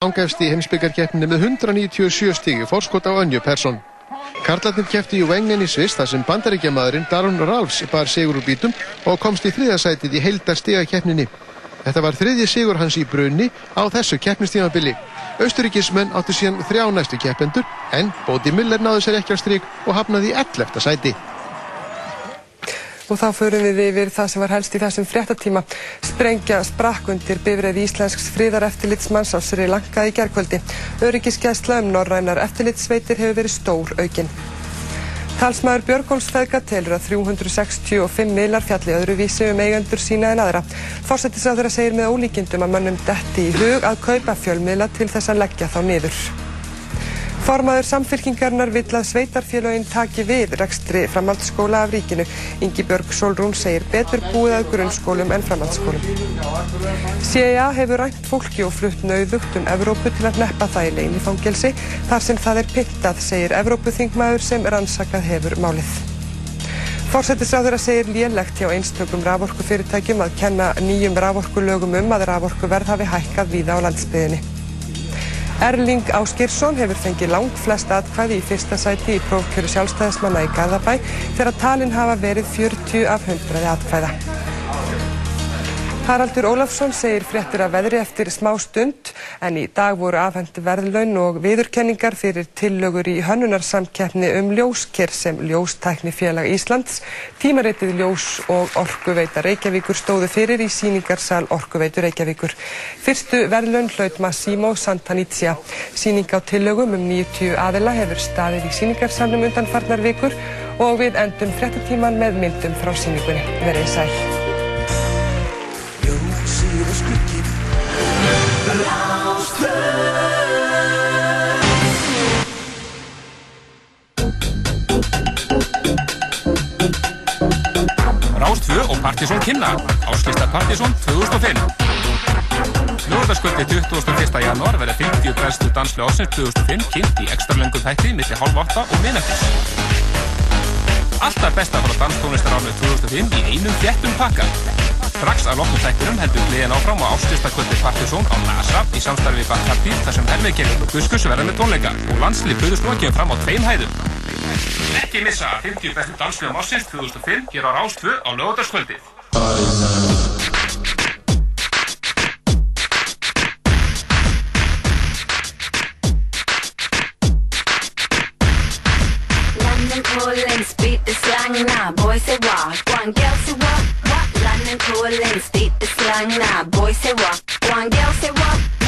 langefst í heimsbyggarkeppninni með 197 stígi fórskot á önju person. Karlarnir kefti í Wengen í Sviss þar sem bandaríkjamaðurinn Darun Ralfs bar sigur úr bítum og komst í þriðasætið í heildar stigakeppninni. Þetta var þriðji sigur hans í brunni á þessu keppnistímabili. Austuríkismenn áttu síðan þrjá næstu keppendur en Bóti Miller náði sér ekki á stryk og hafnaði í 11. sæti. Og þá förum við yfir það sem var helst í þessum fréttatíma. Sprengja sprakk undir bifræði íslensks fríðar eftirlitsmanns á Lanka í gerðkvöldi. Öryggiskesla um norrænar eftirlitssveitir hefur verið stór aukinn. Talsmaður Björgólfsfeðga telur að 365 milar fjalli öðruvísi um eigendur sína en aðra. Fórsetisráður að segir með ólíkindum að mannum detti í hug að kaupa fjölmiðla til þess að leggja þá niður. Formaður samfylkingarnar vill að sveitarfélaginn taki við rekstri framhaldsskóla af ríkinu. Ingi Björg Solrún segir betur búið að grunnskólum en framhaldsskólum. CIA hefur rænt fólki og flutt nauðugt um Evrópu til að neppa það í leini fangelsi þar sem það er pittað, segir Evrópuþingmaður sem rannsakað hefur málið. Fórsetisráður að segir lélegt hjá einstökum raforkufyrirtækjum að kenna nýjum raforkulögum um að raforkuverð hafi hækkað víða á landsbyðinni. Erling Áskirsson hefur fengið langt flest atkvæði í fyrsta sæti í prófkjöru sjálfstæðismanna í Garðabæ þegar talinn hafa verið 40 af 100 atkvæða. Haraldur Ólafsson segir fréttir af veðri eftir smá stund en í dag voru afhengt verðlaun og viðurkenningar fyrir tillögur í hönnunarsamkeppni um ljósker sem Ljóstækni félag Íslands. Tímaritið Ljós og Orkuveita Reykjavíkur stóðu fyrir í síningarsal Orkuveitu Reykjavíkur. Fyrstu verðlaun hlaut Massimo Santanizia. Síning á tillögum um 90 aðila hefur staðið í síningarsalnum undan farnar vikur og við endum fréttatíman með myndum frá síningunni. Verðið sæl. Partíson kynna. Áslista Partíson 2005 Ljóðarskvöldi 21. januar verða 50 bestu dansli ásins 2005 kynnt í ekstra löngum þætti millir halv 8 og minnættis Alltaf besta frá danstónlistar árið 2005 í einum þjættum pakka Strax að loknum þættinum heldur gleðin áfram á áslistakvöldi Partisón á NASA í samstarfi Bakkarti þar sem hermiðkennir og Guskus verða með tónleika og landslið Böðursnóa kemur fram á tveim hæðum. Ekki missa 50 bestu danslið á Mossins 2005 hér á Rástfö á lögótarskvöldið. London calling, speak the slang now. Boys say what? One girl say what? What? London calling, speak the slang now. Boys say what? One girl say what?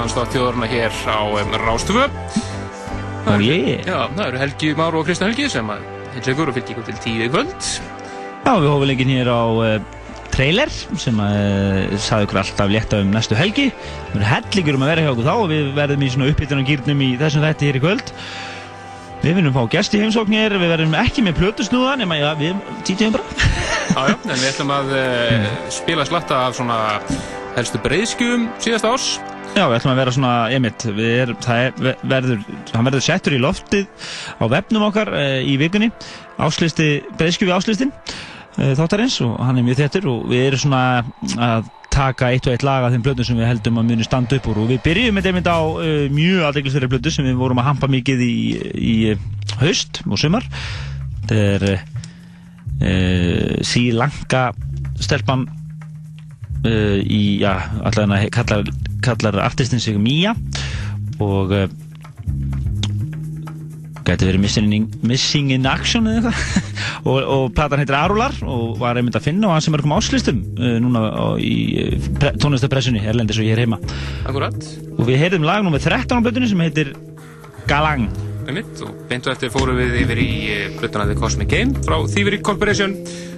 Danstátt þjóðurna hér á um, Rástöfu. Ó, ég. Já, það eru Helgi Már og Kristján Helgi sem að hilsa ykkur og fylgja ykkur til tíu í kvöld. Já, við hófum leikin hér á uh, trailer sem að uh, saði ykkur alltaf létta um næstu helgi. Það verður hellingur um að vera hjá okkur þá og við verðum í svona uppbytun og gýrnum í þessum þætti hér í kvöld. Við viljum fá gesti heimsóknir, við verðum ekki með plötusnúða nema já, við títjum bara. Já, já, en við ætlum að uh, spila slatta af svona helstu breyðskjum síðast árs. Já, við ætlum að vera svona, er, verður, hann verður settur í loftið á vefnum okkar uh, í vikunni, áslisti, breyðskjöfi áslistin uh, þáttarins og hann er mjög þettur og við erum svona að taka eitt og eitt lag af þeim blöðum sem við heldum að muni standa upp úr og við byrjum með einmitt á uh, mjög aðdeglisverið blödu sem við vorum að hampa mikið í, í haust og sumar. Þetta er Sri Lanka stelpan uh, í, já, allavega kallar, kallar artistin sig Mía og uh, gæti verið missing in, missing in Action eða eitthvað. Og, og platan heitir Arular og var einmitt að finna á hans sem er komið áslistum uh, núna á, í uh, pre, tónlistapressunni erlendis og ég er heima. Akkurat. og við heyrðum lag nummer 13 á blötunni sem heitir Galang Einmitt, og beintu eftir fórum við yfir í blötuna The Cosmic Game frá Thievery Corporation.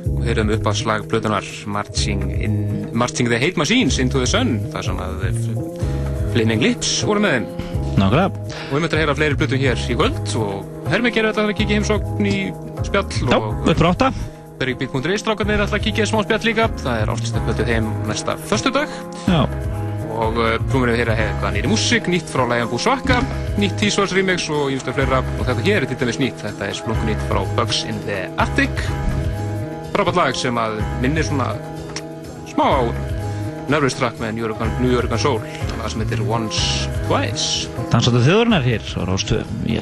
Og heyrðum upp á slag blötunar Marching, in, Marching the Hate Machines Into the Sun þar sem að Flaming Lips voru með þeim. Nákvæmlega. Og við möttum að heyra fleiri blötu hér í kvöld og Hermi gerir þetta að kikið heimsókn í spjall Já, upp á 8 Bergbík.is strákarnir er alltaf að kikið smá spjall líka. Það er áslýstu blötu þeim næsta föstudag. Já, og uh, prúmur við að heyra eitthvað nýri músík, nýtt frá Lægan Bú Svakka, nýtt T-Swords remix og ímstöð fleira og þetta hér er til dæmis nýtt, þetta er splungun nýtt frá Bugs in the Attic frábært lag sem að minnir svona smá á Nervous Track með New York, York Soul það sem heitir Once Twice dansáttu þjóðurnar hér á Rástu í,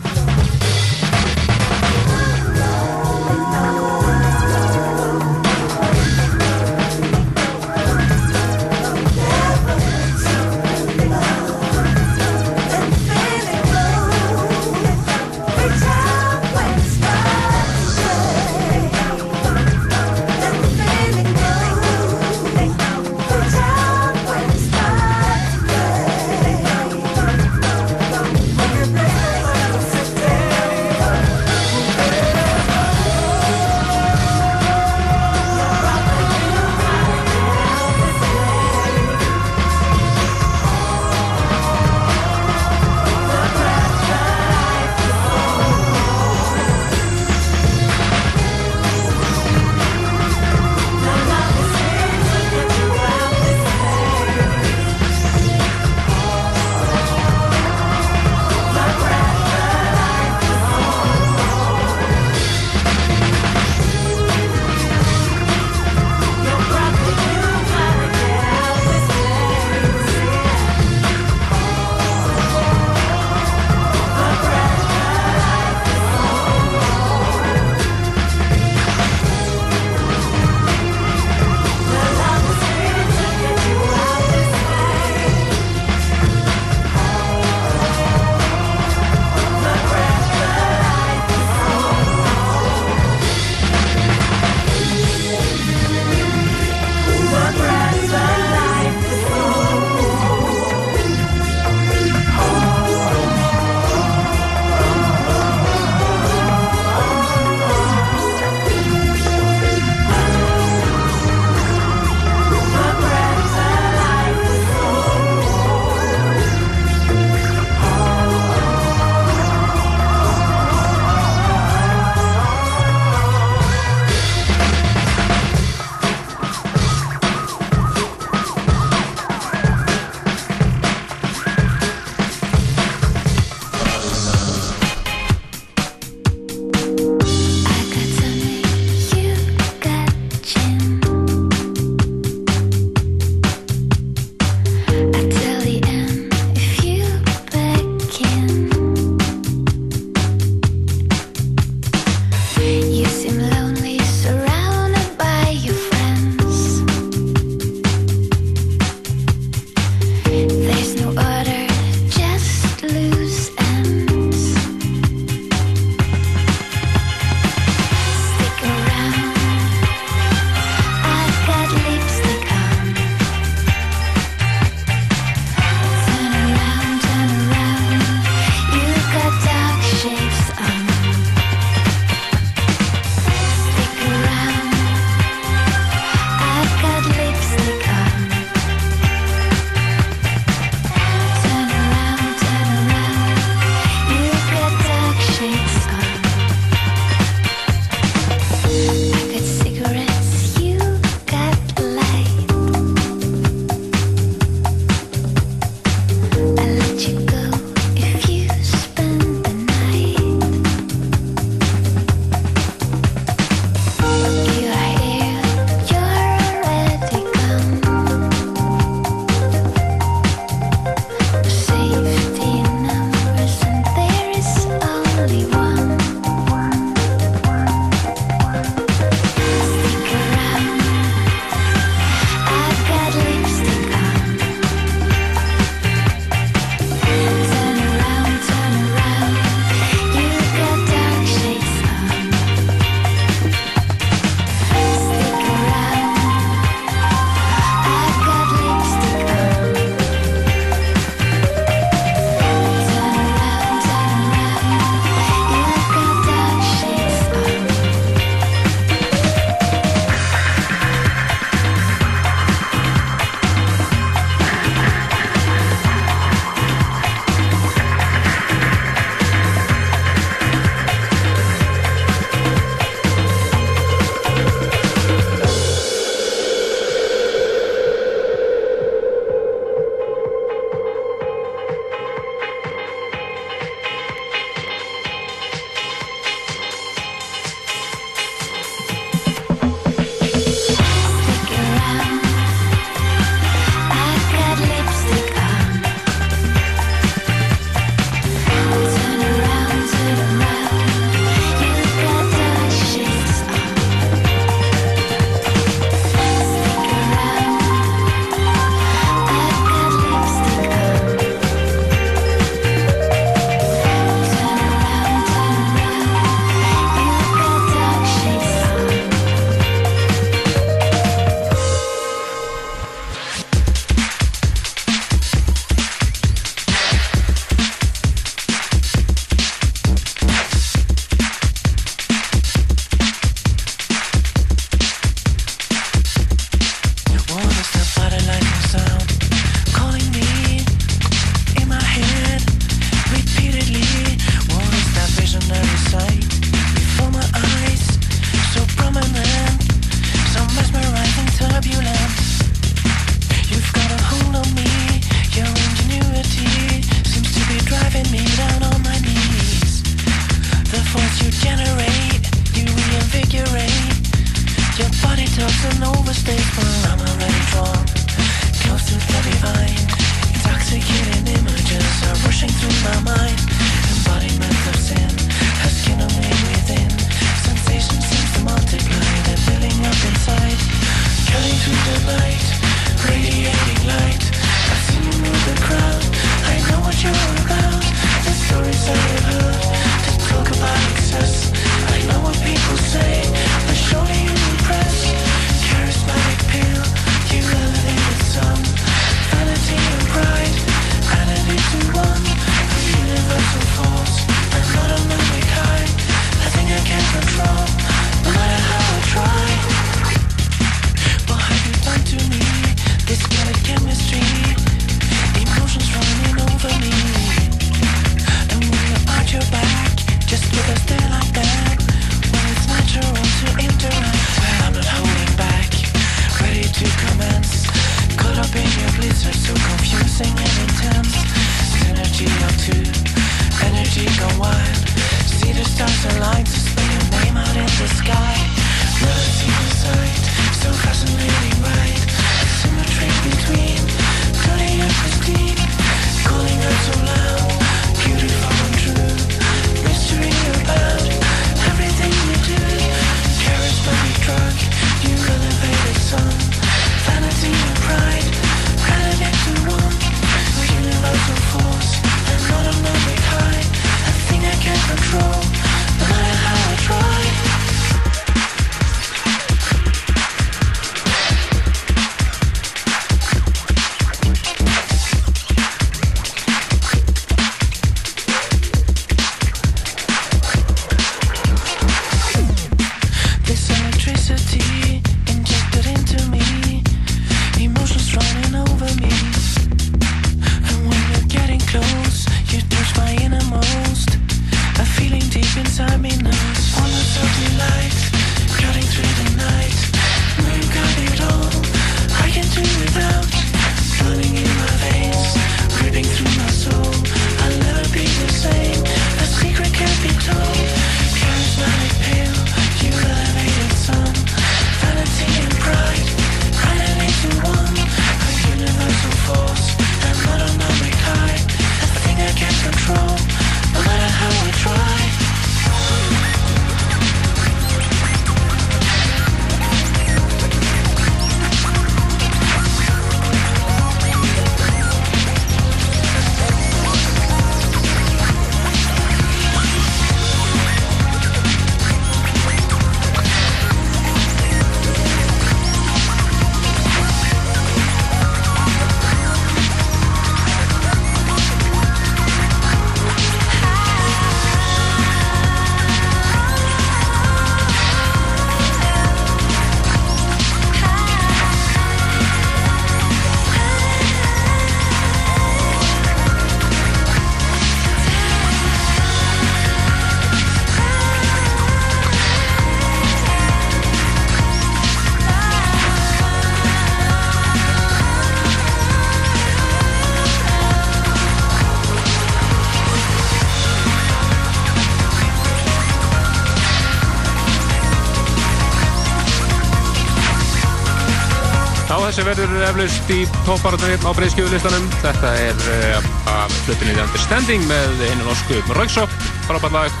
eflaust í tóparöndunum hérna á breyðskjöfulistanum. Þetta er eh, að hlutinni The Understanding með einu norsku Röyksopp, frábært lag.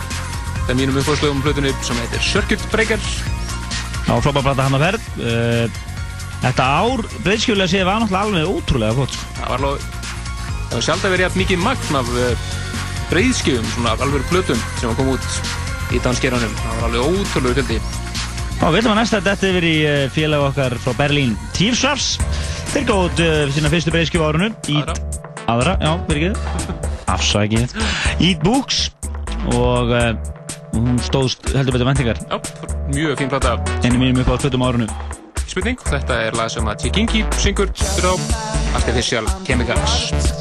Það er mínum uppfórslögum um hlutinu sem heitir Circuit Breaker. Já, frábært blanda hann að verð. Eh, þetta ár breyðskjöfulega séð var náttúrulega alveg ótrúlega gott. Sko. Það var alveg sjálf að vera jægt mikið magn af eh, breyðskjöfum, svona alveg hlutum sem kom út í danskerunum. Það var alveg ótrúlega fjöldi. Þá veitum við næsta að þetta er verið í félag okkar frá Berlín Týrsvars Þeir góð uh, eh, sína fyrstu breyskjöf á árunum Aðra. Aðra, já, verður ekki það Afsakið. Eat Books Og uh, hún stóðst heldur betur vendingar Já, mjög fín platta Enni mínum upp á hlutum árunum Spurning, þetta er lag sem að T. Gingi syngur Allt er því sjálf Chemicals.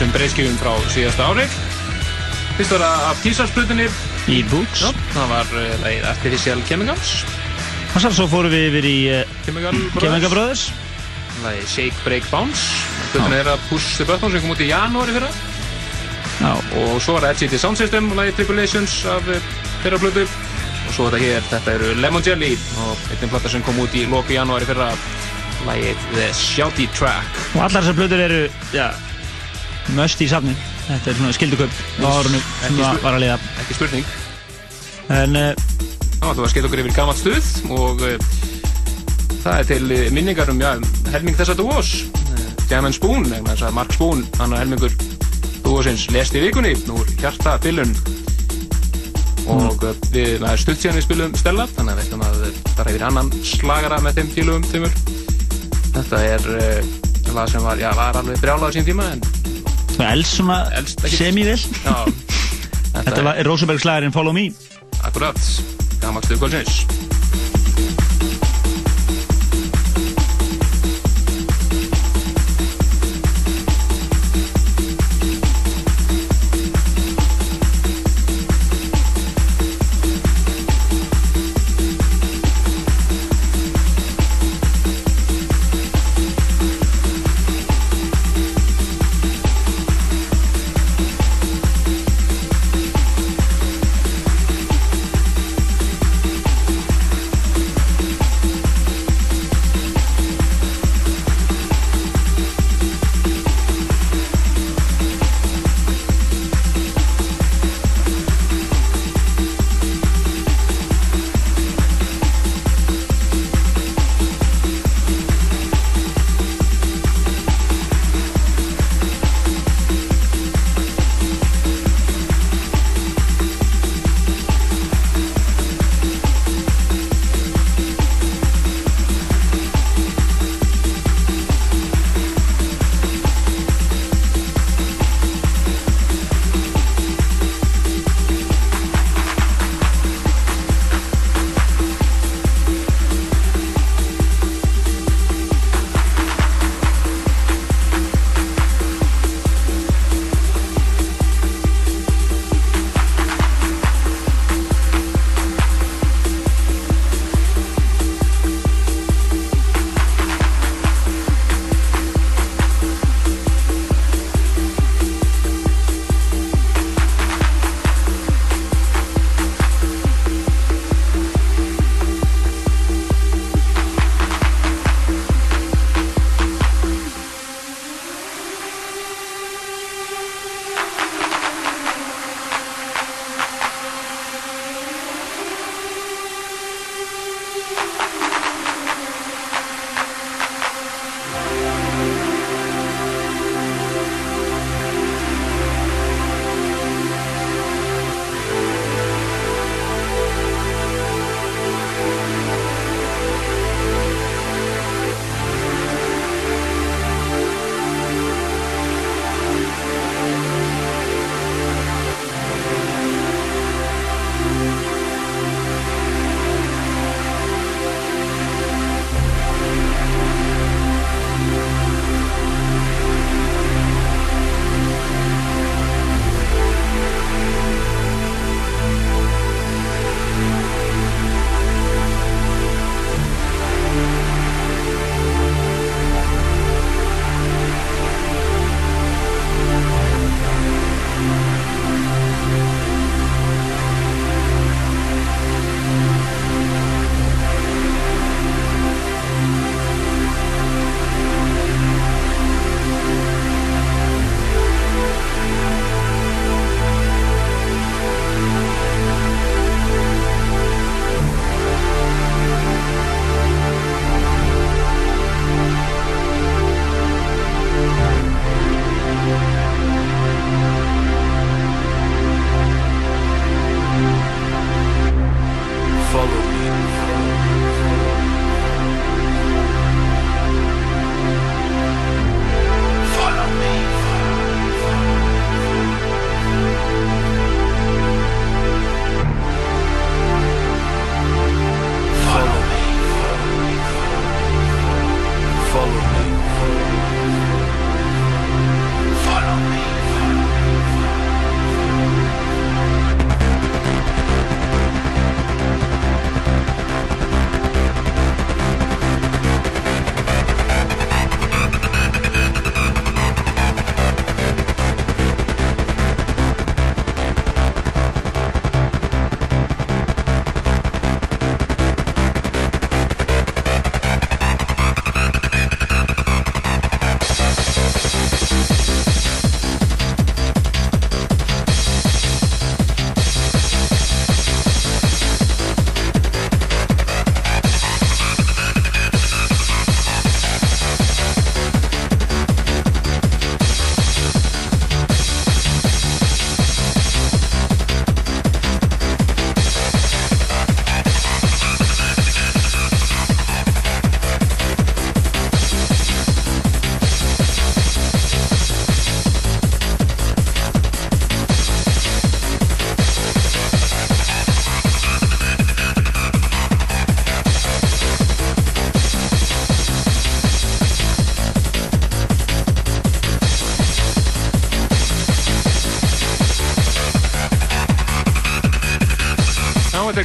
Einsum breyskjöfum frá síðasta ári. Fyrst var það af Tísarsbrutinni, Í Books. já, það var uh, lagið Artificial Chemicals, að svo fórum við yfir í uh, Chemical Brothers, Brothers. lagið Shake Break Bounce, hlutin er að Push the Button sem kom út í janúari fyrra. Já, Og svo var það LCD Sound System, lagið Tribulations af fyrra blödu. Og svo þetta hér, þetta eru Lemon Jelly og einnig platta sem kom út í loku janúari fyrra, lagið The Shouty Track. og allar þessar plötur eru, já, möst í safni. Þetta er svona skildukaup á árunum sem Ekki var, að liða. Ekki spurning. En uh, Já, þú var skeitt okkur yfir gammalt stuð og uh, það er til uh, minningar um, já, um helming þessa dúos. Uh, Jam and Spoon, vegna þess að Mark Spoon, hann er helmingur dúosins, lest í vikunni úr hjarta bylun. Og uh, við, það er stutt síðan við spilum Stella, þannig að við ætlum að fara yfir annan slagara með þeim tveimur. Þetta er uh, lag sem var, já, var alveg brjálað á sín tíma, en það er els svona já, Þetta er Rosenberg slagurinn Follow Me. akkurat, gammalt stuð kvöldsins.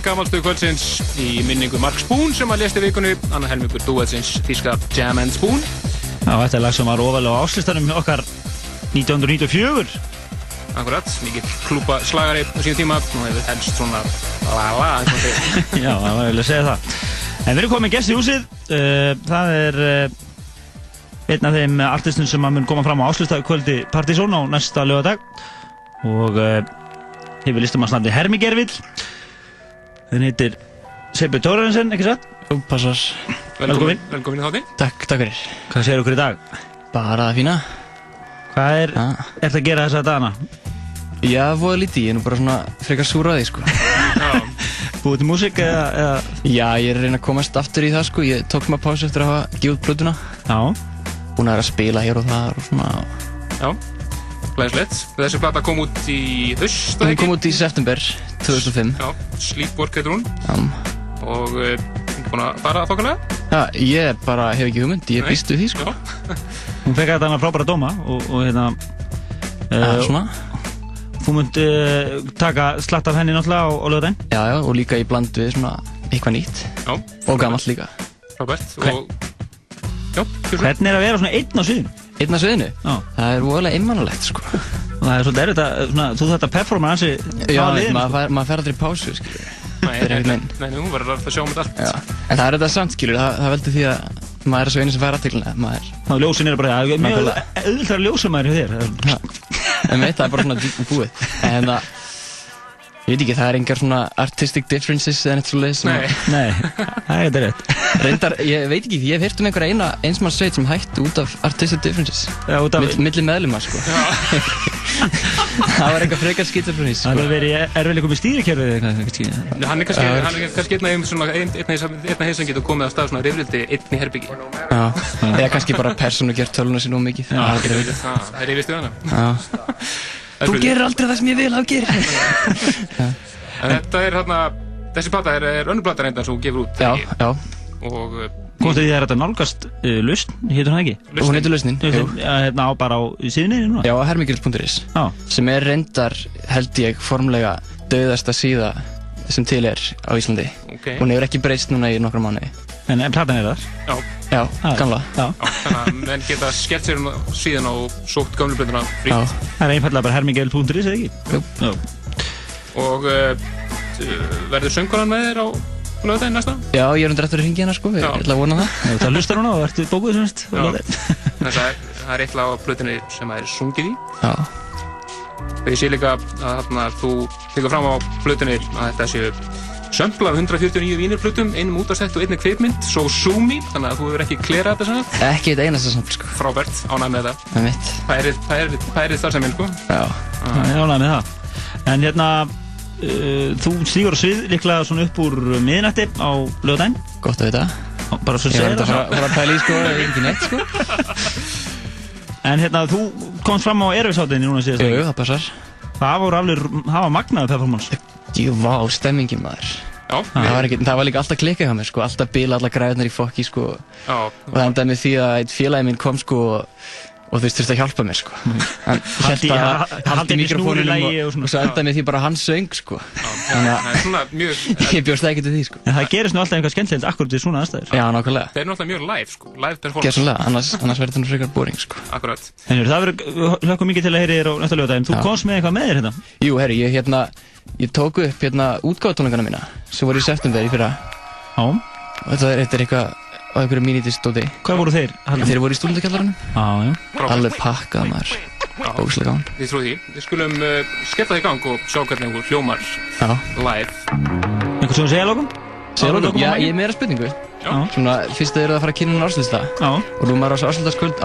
Gamalstu kvöldsins í minningu Mark Spoon sem að lesti vikunni, annar helmingur duetsins þíska Jam and Spoon. Já, þetta er lag sem var ofalega á áslistanum okkar 1994. Akkurat, mikill klúpa slagari á síðan tíma, nú hefur helst svona la-la, og þeir. Já, það var eiginlega að segja það. En við erum komið gest í húsið. Uh, það er uh, einn af þeim artistum sem að mun koma fram á áslutstæðu kvöldi Partizón á næsta lögadag og hefur listamannsnafni Hermi Gervill. Þinn heitir Seibu Tórarinsen, ekki satt? Jú, passar. Velkomin. Velkomin í þátti. Takk, takk fyrir. Hvað segir okkur í dag? Bara það fína. Hvað er, Ja. er það að gera þessa dagana? Já, voða lítið, ég er nú bara svona frekar súr að því, sko. Já, Búið til músík eða, eða... Já, ég er að reyna að komast aftur í það, sko. Ég tók maður pásu eftir að hafa gefið út plötuna. Já. Búin að vera að spila hér og þar og svona. já, glæðislegt. Þessi plata kom út í höst, Hún kom út í september 2005. Já, Sleepwork heitur hún Já. og uh, búin að fara að þokkalega. Já, ég bara hef ekki hugmynd, ég Nei. býst við því, sko. Hún fekk að hana frábæra dóma og, og hérna... Já, Uh, svona. þú munt uh, taka slatt af henni náttúrulega á, á lögadaginn. Já, já, og líka í bland við svona eitthvað nýtt. já. Og gammalt líka. Frábært. Hvern- Og, já, kjörstu. Hvernig er að vera svona einn á sviðinu? Einn að sviðinu. Já. Það er voðalega einmannalegt, sko. Og það er svolítið erfitt að, svona, þú þetta performa hansi Já, maður fer, maður fer aldrei í pásu, skilur. Nei, er hún verður að sjá um þetta allt. En það er þetta samt, skilur, það, það veldur því að maður er svo einu sem fær. Maður, Þá ljósin eru bara, það er mjög maður hjá þér. Það er bara svona og búið en það, ég veit ekki, það er engar svona artistic differences eða neitt svoleiðis sem Nei, Nei, það er þetta rétt. reyndar, ég veit ekki, ég hef heyrt um einhverja eina einsmannsveit sem hætti út af artistic differences. Já, út af, Mill, milli meðluma, sko. Það var eitthvað frekar skitafrunís, það sko hefur verið erfiðleikum í stýrikerfið eða eitthvað, kannski. hann er kannski, Já, hann er kannski einn af þeim svona, einn einn af þeim sem getur komið af stað svona rifrildi einn í herbyggi. Já, eða kannski bara persónu gert töluna sér nú mikið Já, er er. Þú gerir aldrei það sem ég vil að þú gerir Þetta er hérna, þessi plata er, er önnur plata reynda sem hún gefur út. Já, ekki? já, Og Komstu því að þetta nálgast uh, lust, hétur hann ekki? og hún heitir lausnin hérna á bara á síðunni núna? Já, hermigils.is Já. sem er reyndar, held ég, formlega döðasta síða sem til er á Íslandi. ok, Hún hefur ekki breyst núna í nokkra mánuði. En, en platan er þar? já, Já, Já. gamla. Já. já, þannig að menn geta skellt sér um síðan og sótt gamlu blönduna Já, frítt. Það er einfallega bara hermigel.is, eða ekki? Jú. Já. Og uh, verður söngkonan með þér á lögdæðin næsta? já ég er undir eftir að ringja hérna, sko. Ég Já. ætla að vona það. Ef Það hlustar núna og ertu bókuð semst? Já. Þess að það er eitthvað á blöndinni sem það er sungið í. Já, Og ég sé líka að þarna, þú tekur fram á blöndinni að þetta séu sömpla af 149 vínirflutum, einum útastætt og einni kveipmynd, svo zoomi, þannig að þú hefur ekki klerað þetta svona. ekki eitt einasta samt, sko. Frábært, ánæg með þetta. Með mitt. Pærið, pærið, pærið þar sem minn, sko. Já. Það er ánægð með það. En hérna, uh, þú stígur á svið líklega svona upp úr miðnætti á lögadaginn. Gott að vita. Bara svo Ég var segir það. fara, fara að pæla í, sko, ekki neitt, sko. En hérna, þú komst fram á Erfisáttinni núna síðast. Jú, það passar. Það voru alveg, það var magnaði performance. Jú, vá, stemmingin maður. Já, Það var, ekki, það var líka alltaf klikkað hjá mér, sko. Alltaf bila allar græðunar í fokki, sko. já, Og það endaði með því að einn félagi minn kom, sko, og þú veist, þurfti að hjálpa mér, sko. Hann Haldi- hélt að ha- haldi mikrofónunum og, og og svo endaði með því bara hann söng, sko. Þannig að það er svona mjög, ég bjóst ekki til því, sko. En það gerist nú alltaf eitthvað skemmtilegt akkurat í svona aðstæður. Já, nákvæmlega. það er náttúrulega mjög live, sko, live performance, Gerðsumlega, annars, annars verður þetta nú frekar boring, sko. akkurat. En það verður hlökkum mikið til að heyri þér á næsta lögadaginn. Þú Já. komst með eitthvað með þér hérna. Jú, herri, ég hérna, ég tók upp hérna útgáðutónleikana mína, sem voru í september í fyrra. Já. Og þetta er, er eitthvað á einhverju mínidistóti. Hvað voru þeir? Þeir voru í stúlendakjallaranum, Já, já. Alveg pakkað maður, óslega gán. Við trúið því. Við skulum uh, skella það í gang og sjá hvernig einhver hljómar Já, live. Einhvern sem segja lókum? segja Áður en lókum, lokum já, ég er meira spurningu. Já. Svona, fyrst að þið eruð að fara að kynna hún áslýsta Já. og nú maður á þessu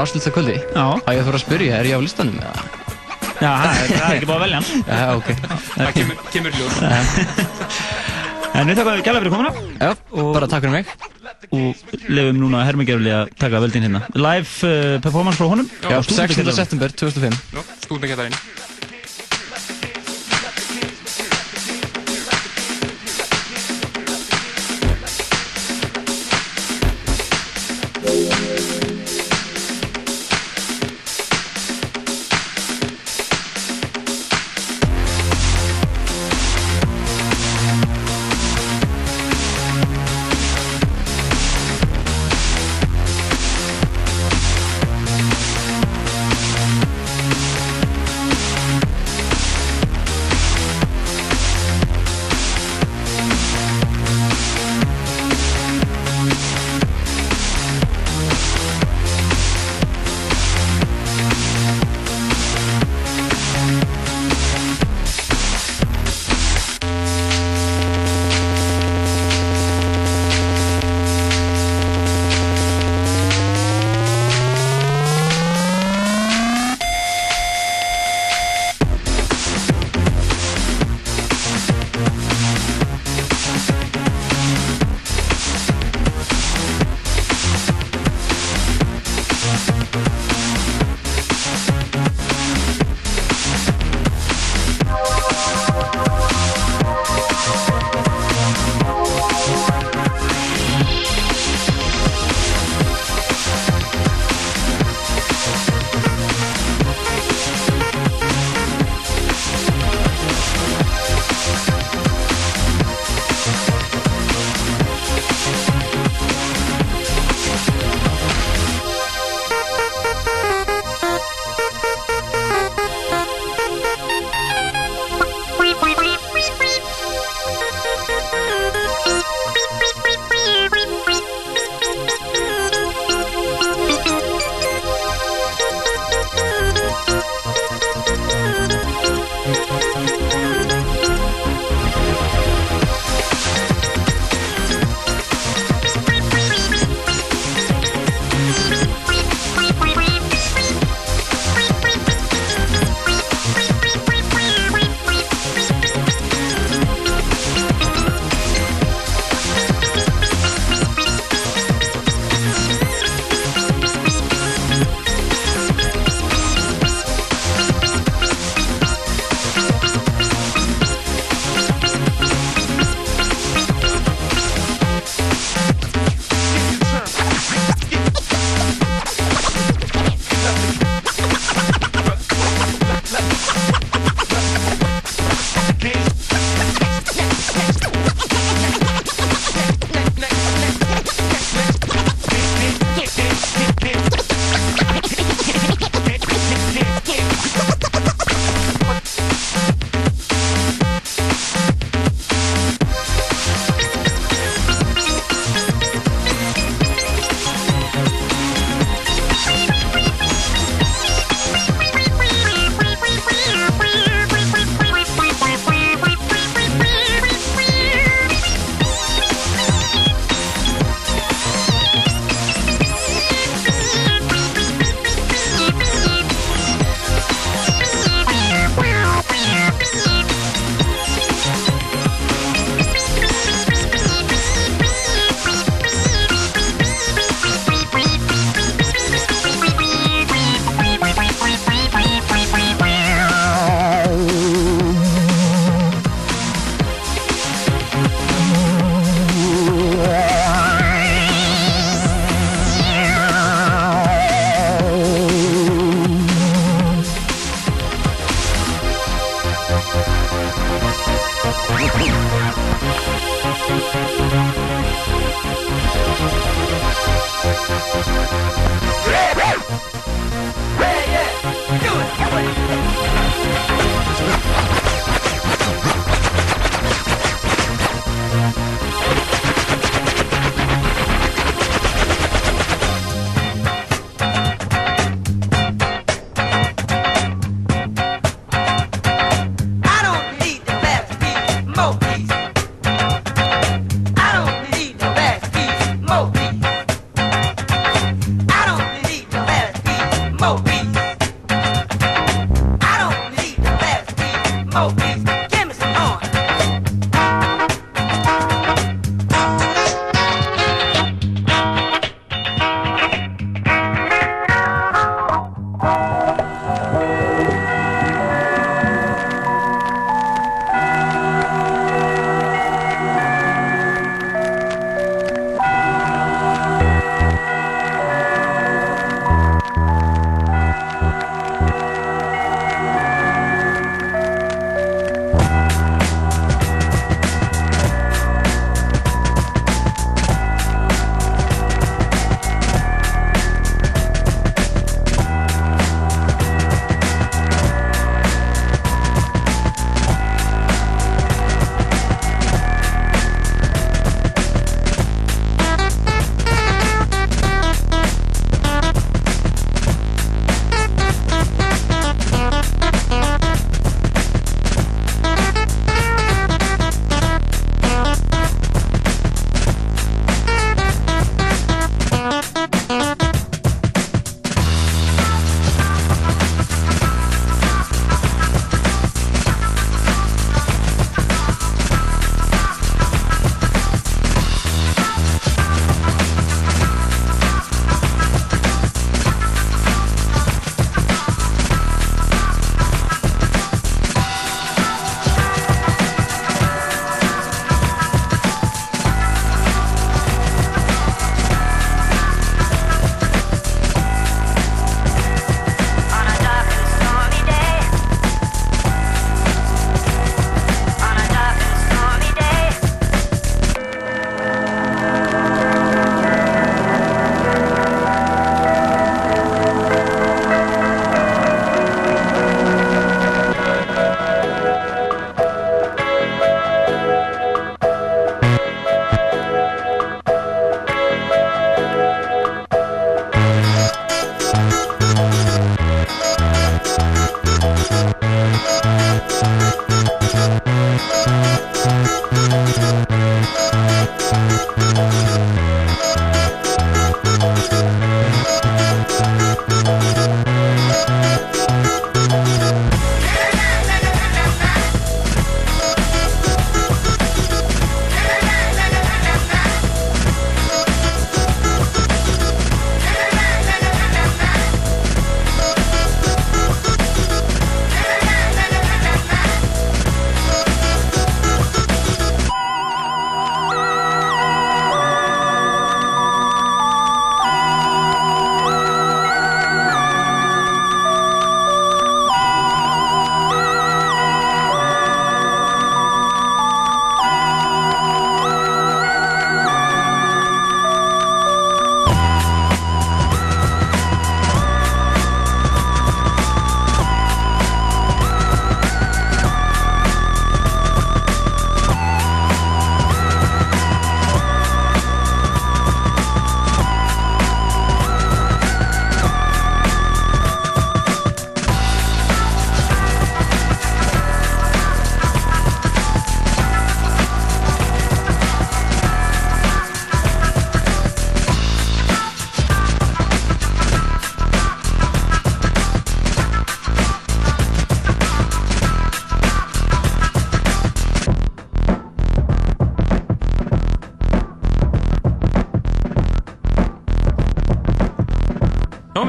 áslýsta kvöldi. Já. Það er, ekki búið að velja hann. Já, ok. Það kemur, kemur ljós. En við þakka gæla fyrir komuna Já, Og- bara takk fyrir mig. og lefum núna Hermi Gerfli að taka völdin hérna. Live uh, performance frá honum. Já, á 16. Stúdentakellaranum. september 2005. Nú,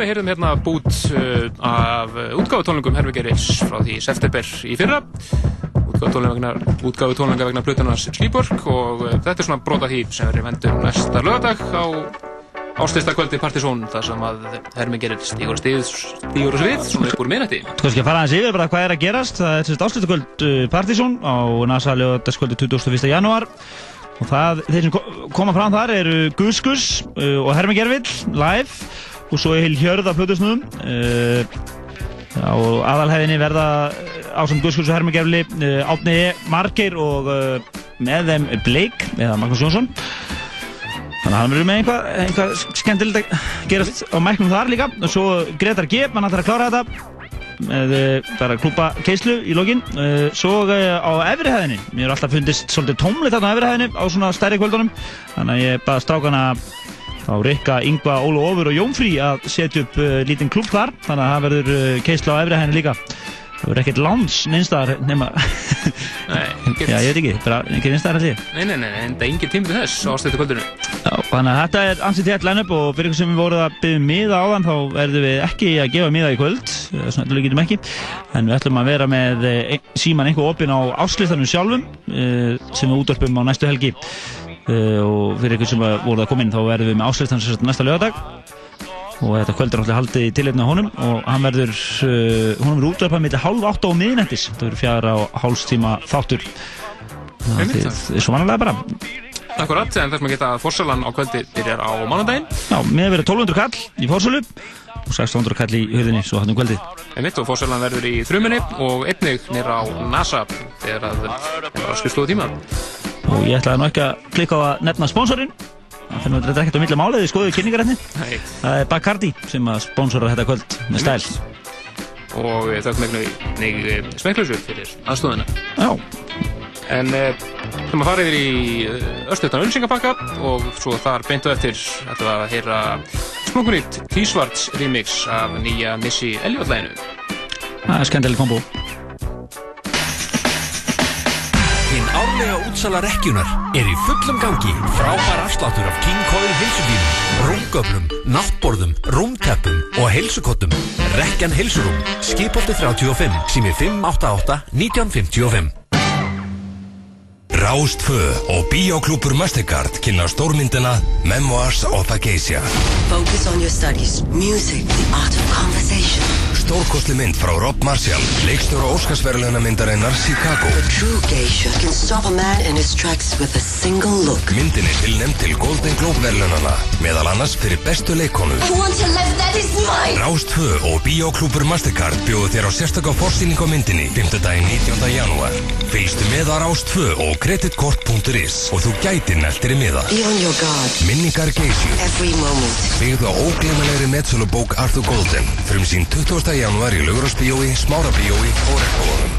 við heyrðum hérna bút uh, af útgáfutónlingum Hervegeris frá því september í fyrra útgáfutónlinga vegna, Plutunars Slíborg og uh, þetta er svona brota því sem verður vendur næsta lögadag á ástista kvöldi Partisón þar sem að Hervegeris stígur, stígur, stígur og svið svona upp úr minnætti Þú kannski að fara aðeins yfir bara hvað er að gerast. Það er sérst áslutaköld Partizón á NASA lögataskvöldi 21. janúar og það, þeir sem ko- koma fram þar eru Guskus og Hermi Gervill live og svo heil hjörð af plötusnúðum uh, á aðalhæðinni verða ásand Guðskurs og Hermingefli Átni E. Margeir og með þeim Bleik eða Magnús Jónsson. Þannig að hann verður með einhvað, einhvað skemmtilegt að gerast á mæknum þar líka. Og svo Gretar G, mann ætlar að klára þetta með bara klúpa keislu í lokin. Svo á efrihæðinni mér er alltaf fundist svolítið tómlegt þarna á efrihæðinni á svona stærri kvöldunum. Þannig að ég baða strákana þá Rikka, Yngva, Ólu Ófur og Jónfrí að setja upp uh, lítinn klúb þar þannig að það verður uh, keisla á efrihæðinni líka. Það verður ekkert láns neinstæðar nema Nei, já ég veit ekki, bara ekki neinstæðar allir Nei, nei, nei, en það er engin tími til þess á stættu kvöldinu. Já, þannig að þetta er ansið til line-up og fyrir ykkur sem við voruð að byggja miða áðan þá verðum við ekki að gefa miða í kvöld. Eh, svona eitthvað getum ekki. En við ætlum að vera með síman einhver opinn á áslistanum sjálfum sem við útvarpum á næstu helgi og fyrir ykkur sem að voruð að koma inn þá verðum við með sagt næsta lögadag og þetta kvöld er náttúrulega haldið í tilefni á honum og hann verður uh, honum er útvarpað millir hálf átta og miðnættis það verður fjara á hálfstíma þáttur það er svo vanalega bara Akkurat, en þess að geta að fórsalan á kvöldi byrjar á mánudaginn. Já, með verið 1200 kall í fórsölu og 1600 kall í hurðinni svo hann um kvöldið. Einmitt og fórsalan verður í þrumunni og einnig nýra á NASA þegar að er að skrifstofu tíma. Og ég ætlaði nú ekki að klikka á að nefna sponsorinn. Finnum við þetta ekkert á milli máliði, skoðu kynningarætni. Það er Bacardi sem að sponsora þetta kvöld með stæl. Og eh, þökk megnu neg smekklausu fyrir aðstofuna. Já, En þegar maður farið í östuðtan ölsingapakka og svo þar beintu eftir að heyra smokunýtt T-Svarts remix af nýja Missy Elliot-læginu. það er skemmtileg kombo. Árlega útsala rekkjunar er í fullum gangi. Frábær afsláttur af King Coil heilsubílum, rúmgöflum, náttborðum, rúmteppum og heilsukottum. Rekkjan heilsurúm, skipolti 35, sími 588 1955. Rástfö og Bíóklúpur Mastercard kynna stórmyndina Memoirs of a Geisha. Focus on your studies. Music, the art of conversation. Stórkostli mynd frá Rob Marshall, leikstjóra Óskarsverðluna myndarinnar Chicago. The true geisha can stop a man in his tracks with a single look. Myndin er tilnefnd til Golden Globe verðlunana, meðal annars fyrir bestu leikonu. want a life that is mine! Rástfö og Bíóklúpur Mastercard bjóðu þér á sérstakka forsýning á myndinni 5. daginn 19. janúar. Fylgstu með á Rástfö og kreditkort.is og þú gætir neltir í miða. Be on your guard. Minningar Geishu. Every moment. Byggðu á óglemalegri metsölubók Arthur Golden Frum sín 20. januar í Laugurásbíói, Smárabíói og Rekkóðunum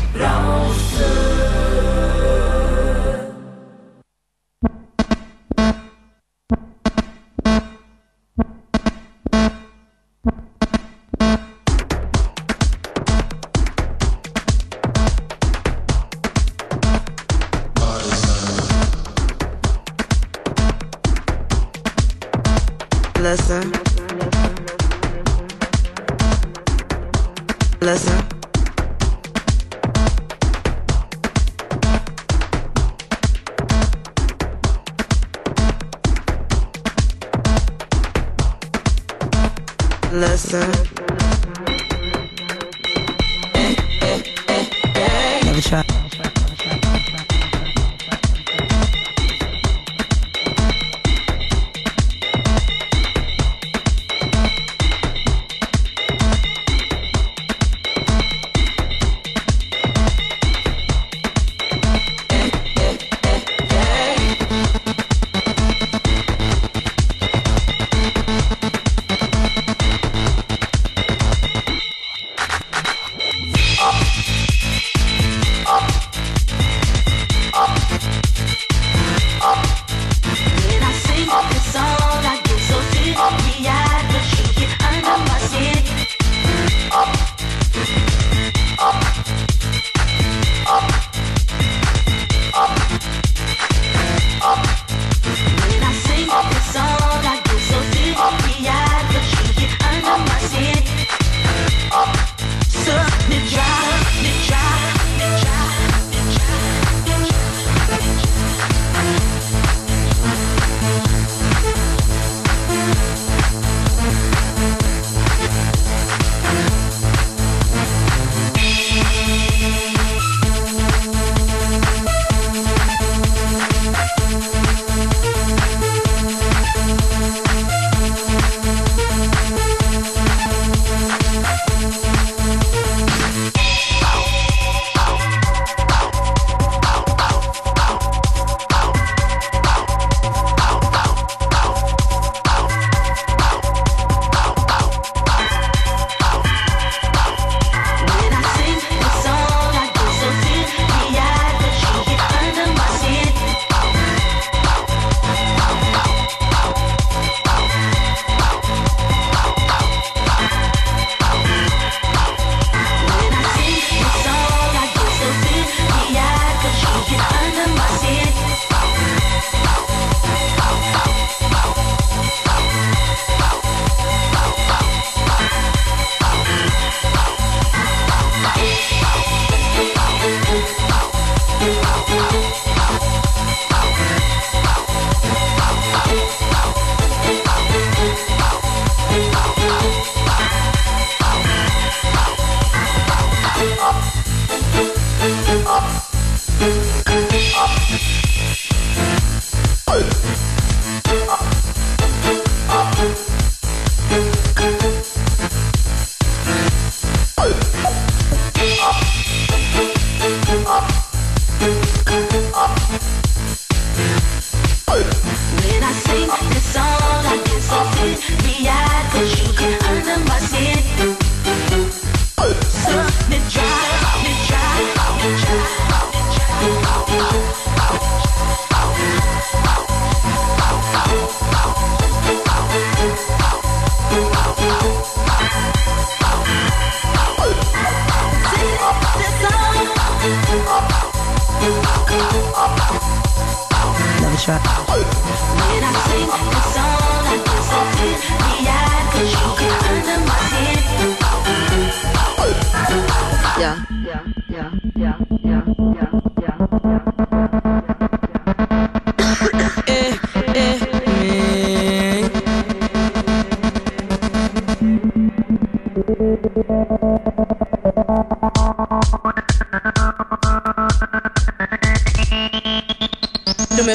When I sing, it's song, I disappear a fit. I,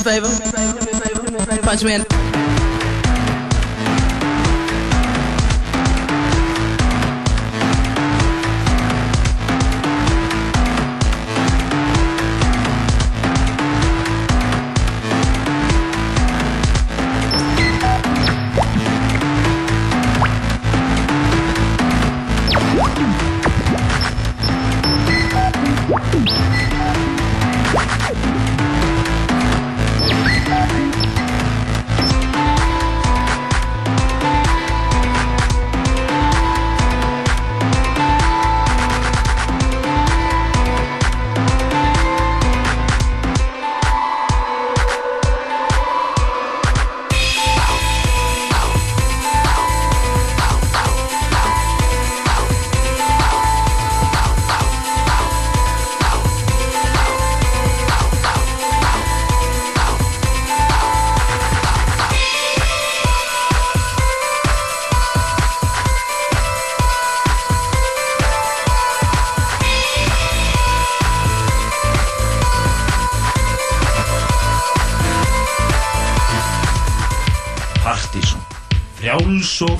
Do me a favor. Punch me in.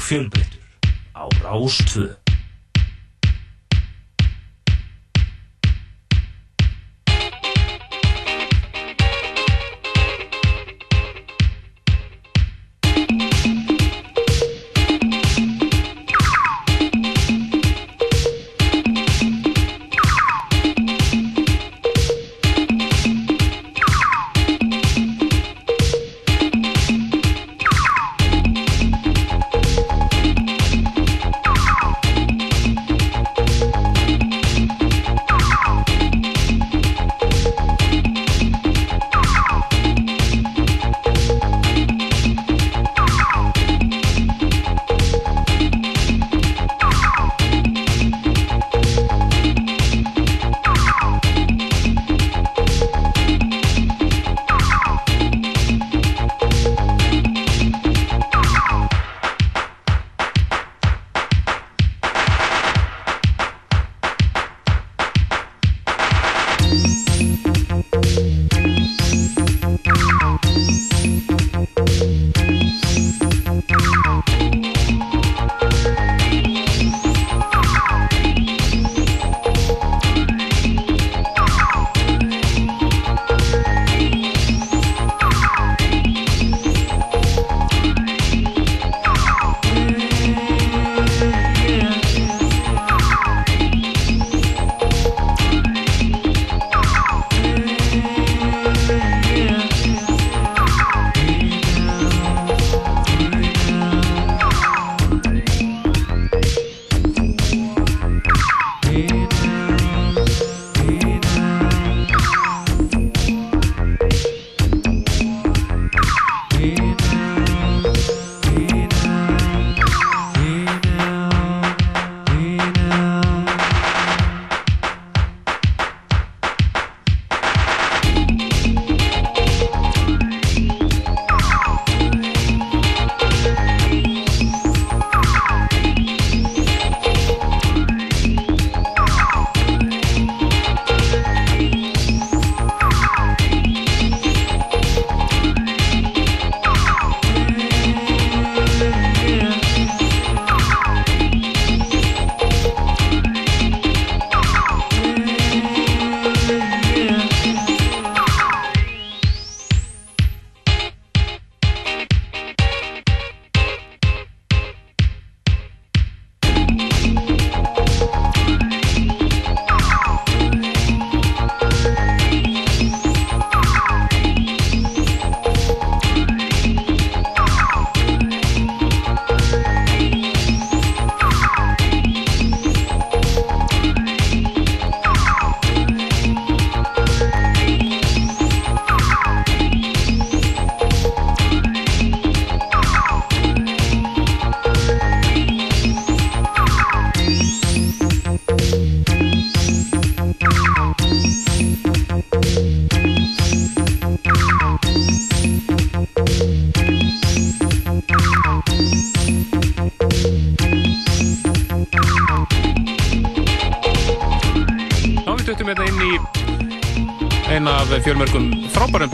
filme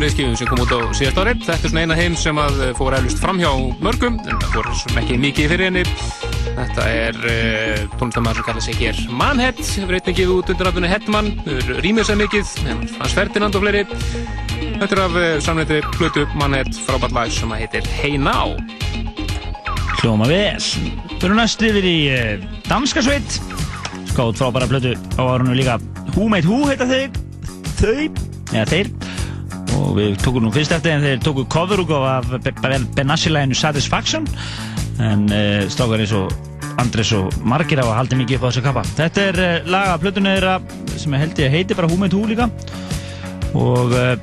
frábærum breyðskifum sem kom út á síðast ári. Þetta er svona eina heim sem að fór eflust framhjá mörgum, en það fór ekki mikið fyrir henni. Þetta er uh, tónlistamæður sem kallar sig hér Manhead, hefur einnig gefið út undir nafnunni Headman, hefur rýmið sér mikið, hans Ferdinand og fleiri. Þetta er af uh, samleitri plötu Manhead frábært lag sem að heitir Hey Now. Hljóma vel. Fyrir næst yfir í uh, danska sveit. Skáð frábæra plötu á árunum líka Who Made Who heita þau. Þau, eða þeir. Og við tókum nú fyrst eftir en þeir tóku coverúgóf af Benassi-læginu Satisfaction. En uh, strákar eins og Andres og margir hafa haldið mikið upp á þessu kappa. Þetta er uh, lag af plötunni þeirra sem held ég heiti bara Made Who líka. Og uh,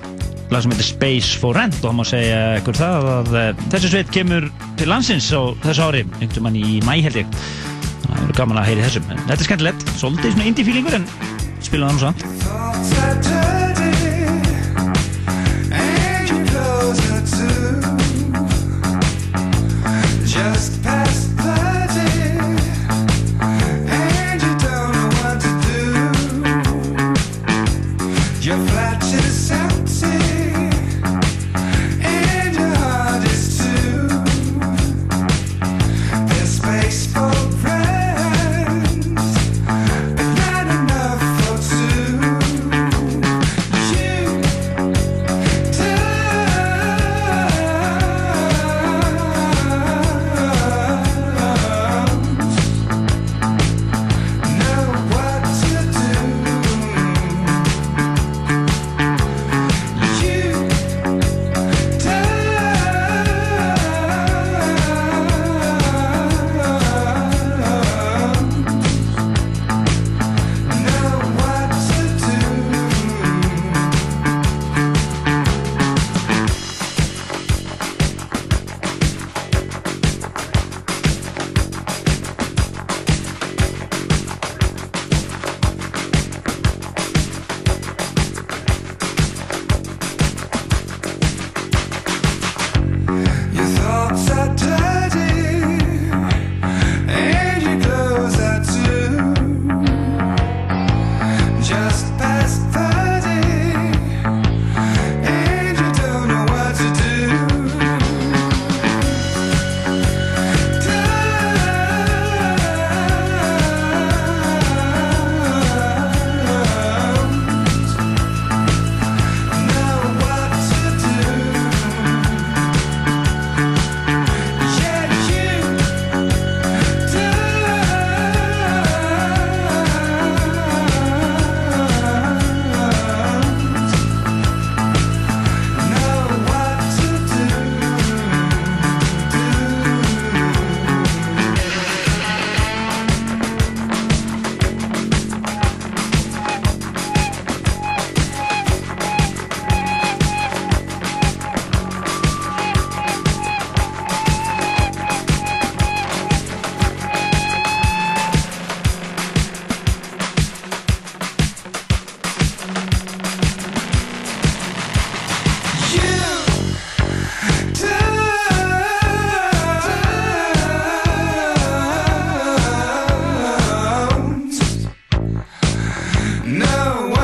lag sem heitir Space for Rent og það má segja ykkur það að þessi sveit kemur til landsins á þessu ári, einhvern mann í mæ held ég. Það verður gaman að heyri þessum. En þetta er skemmtilegt, svolítið svona indie feelingur en spila það nú samt. No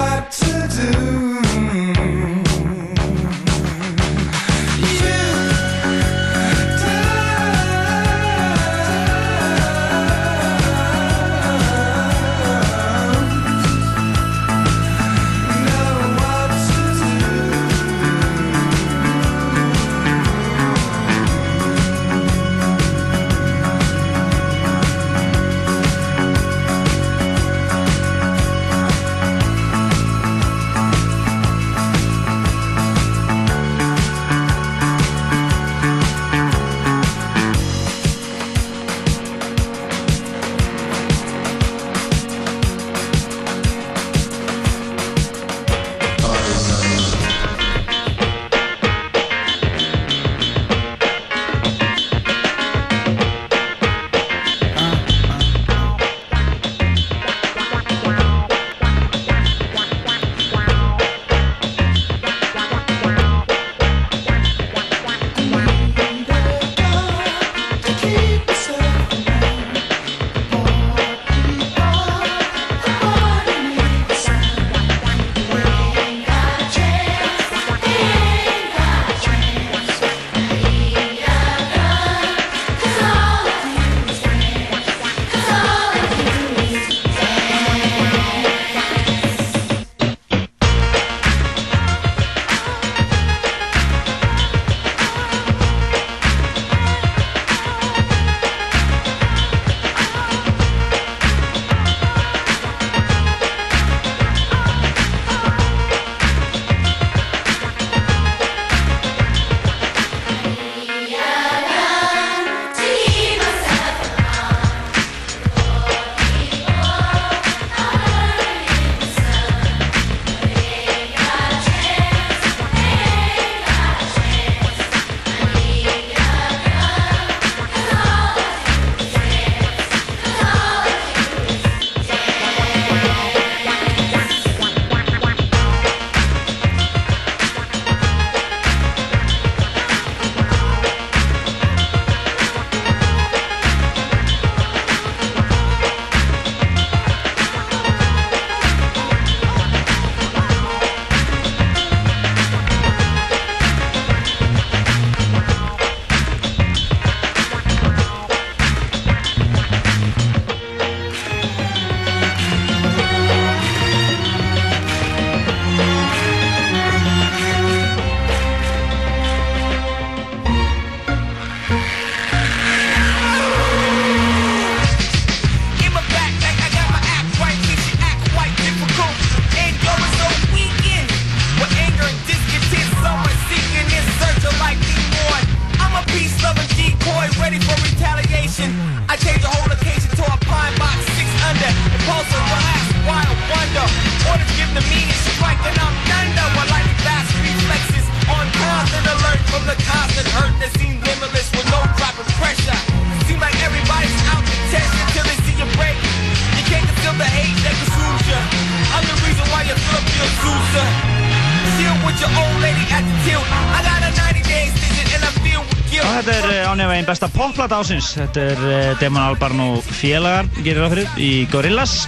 popplata ásins. Þetta er uh, Demon Albarn og félagar, gerir fyrir, í Gorillaz.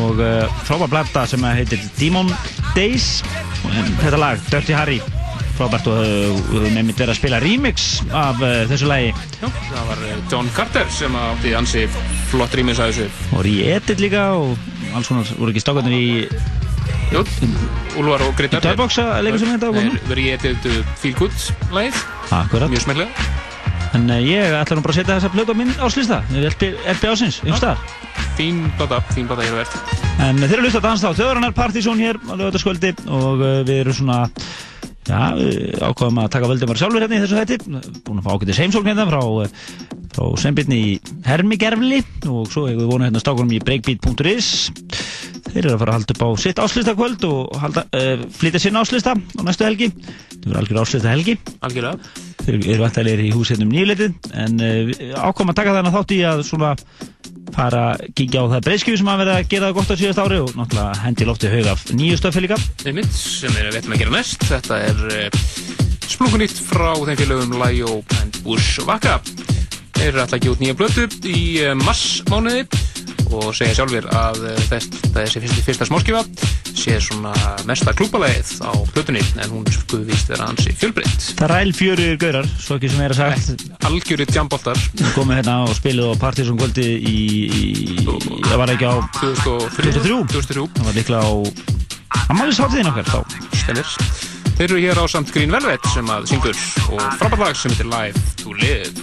Og uh, frábær plata sem heitir Demon Days. Og um, þetta lag, Dirty Harry, frábært og uh, við höfum einmitt verið að spila remix af þessu lagi. Já, það var eh, John Carter sem átti ansi flott rýmis að þessu. Og í Edit líka og alls konar voru ekki stákarnir í... Jú, Úlfar og Greitar. Í Dörrboxa leikur sem þetta? Nei, verið í Edit Feel Good lagið. Akkurat. Mjög smellega. En uh, ég ætla nú bara að setja þessa plötu á minn áslista. Það er LP, LP ásins, um stað. Fín blata, fín blata hér verð. En þeir eru hlust að dansa á þjóðrannar partysón hér á lögataskvöldi og uh, við erum svona, já, við ákvaðum að taka völdum bara sjálfur hérna í þessu hætti. Búin að fá ákveðis heimsókn hérna frá, frá Sveinbjörn í Hermigerfli og svo hefur við vonað hérna stákunum í breakbeat.is. Þeir eru að fara að halda upp á sitt áslistakvöld og halda, uh, flytja sinn áslista á næstu helgi. Það verður algjör áslista helgi. Algjörlega. Þeir eru vantilegir í húsinu um nýjuleitið en við ákvaðum að taka þarna þátt í að svona fara að kíkja á það breyðskjöfu sem að vera að gera það gott á síðast ári og náttúrulega hendi lofti haug af nýju líka. Einmitt, sem er við ætlum að gera næst. Þetta er uh, splunkunýtt frá þeim félögum Lajó and Bushwaka. Þeir eru alltaf ekki út nýja blötu í uh, massmánuði og segja sjálfur að þess, þessi fyrsta, fyrsta smáskifa sé svona mesta klúbalæðið á blötunni en hún skuði víst vera ansi fjölbreytt. Það ræl fjöruður gaurar, svo ekki sem er að sagt. Algjörir jamboltar. Komið hérna og spilið á Partizón kvöldi í, í, það var ekki á 2003. 2003. Það var líklega á ammálisháttiðin okkar þá. Stennir. Þeir eru hér á samt Green Velvet sem að syngur og frábært lag sem heitir Live to Live.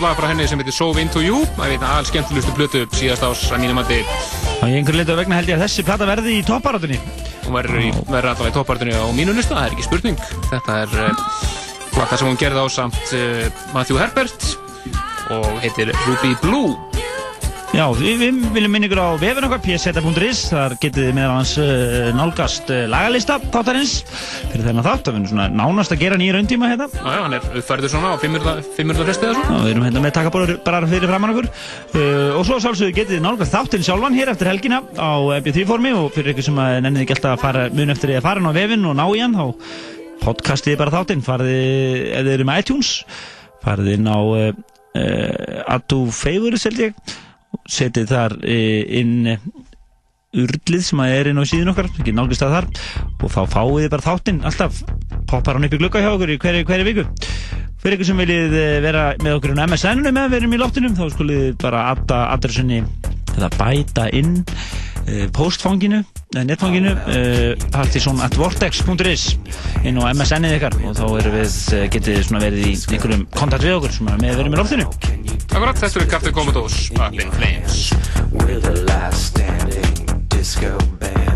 Frábært lag frá henni sem heitir So Into You. Það er aðal skemmtilegustu plötu síðast ás að mínum að Og í einhver litur vegna held ég að þessi plata verði í topparátunni. hún verður alltaf í toppartinu á mínu lista, það er ekki spurning. Þetta er uh, plata sem hún gerði á samt uh, Matthew Herbert og heitir Ruby Blue. Já, við, við viljum minna ykkur á vefin okkar, pseta.is, þar getið þið meðal hans uh, nálgast uh, lagalista þáttarins fyrir þennan þátt, það finnum svona nánast að gera nýja rauntíma hérna. Já, já, hann er uppfærður svona á 500 fresti eða svo. Já, við erum hérna með takabólar bara fyrir framann okkur. Uh, og svo sjálfsögðu getið þið nálgast þáttinn sjálfan hér eftir helgina á MP3 formi og fyrir ykkur sem að nennið ekki alltaf að fara mun eftir því að fara inn á vefin og ná í hann þá podcastið bara þáttinn, farið þið- ef þið eru með iTunes farið inn á uh, uh, Adu Favorites held ég setið þar inn urlið sem að er inn á síðun okkar ekki nálgist að þar. Og þá fáið þið bara þáttinn alltaf. Poppar hann upp í glugga hjá okkur í hverju, hverju viku. Fyrir ykkur sem viljið eh, vera með okkur á MSN-inu með við erum í loftinum þá skulið bara adda adressunni eða bæta inn uh, postfanginu eða netfanginu uh, partysón at vortex.is inn á MSN-ið ykkar. Og þá erum við, getið svona verið í einhverjum kontakt við okkur sem er með við erum í loftinu. Akkurat, þetta er Captain Commodores Up in Flames disco band.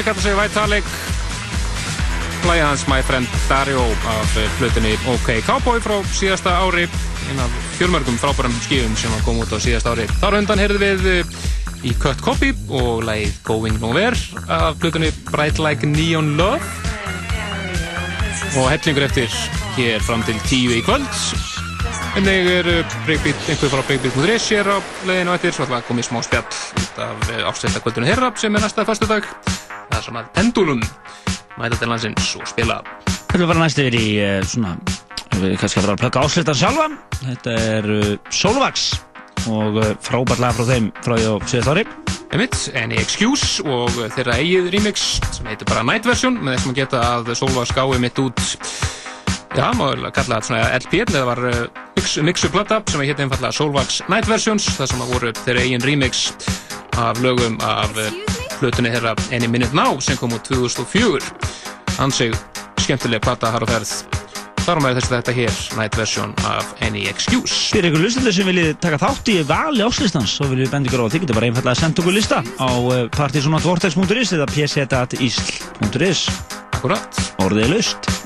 Þessi kallar sig Vitalik. Læði hans My Friend Dario af eh, plötunni OK Cowboy frá síðasta ári. Einn af fjölmörgum frábærum skífum sem kom út á síðasta ári. Þar undan heyrðum við eh, í Cut Copy og lægið Going Nowhere af plötunni Bright Like Neon Love. Og hellingur eftir hér fram til tíu í kvöld. Einnig er uh, breakbeat, einhver frá breakbeat.is hér á leiðinu eftir, svo ætla að koma í smá spjall af ásveita kvöldunum herra sem er næsta fastu sem að Pendulum mæta til landsins og spila. Þetta er bara næst yfir í uh, svona, við kannski að vera að plöka áslutan sjálfa. Þetta er uh, Solvax og uh, frábært lag frá þeim frá því á síðast ári. Einmitt, Any Excuse og þeirra eigið remix sem heitir bara Night Version með þessum að geta að Solvax gáði mitt út Já, maður kalla þetta svona LP eða var mix, mixuplata sem heit einfallega Solvax Night Versions þar sem að voru þeirra eigin remix af lögum af uh, hlutunni þeirra Any Minute Now sem kom út 2004 ansig skemmtilega plata har og ferð. Þar á með þess að þetta hér Night Version af Any Excuse. Fyrir ykkur lustendur sem viljið taka þátt í vali áslistans svo viljum við benda ykkur á þið getur bara einfallega að senda okkur lista á uh, partysonatvortex.is eða pc.isl.is Akkurat Orðið er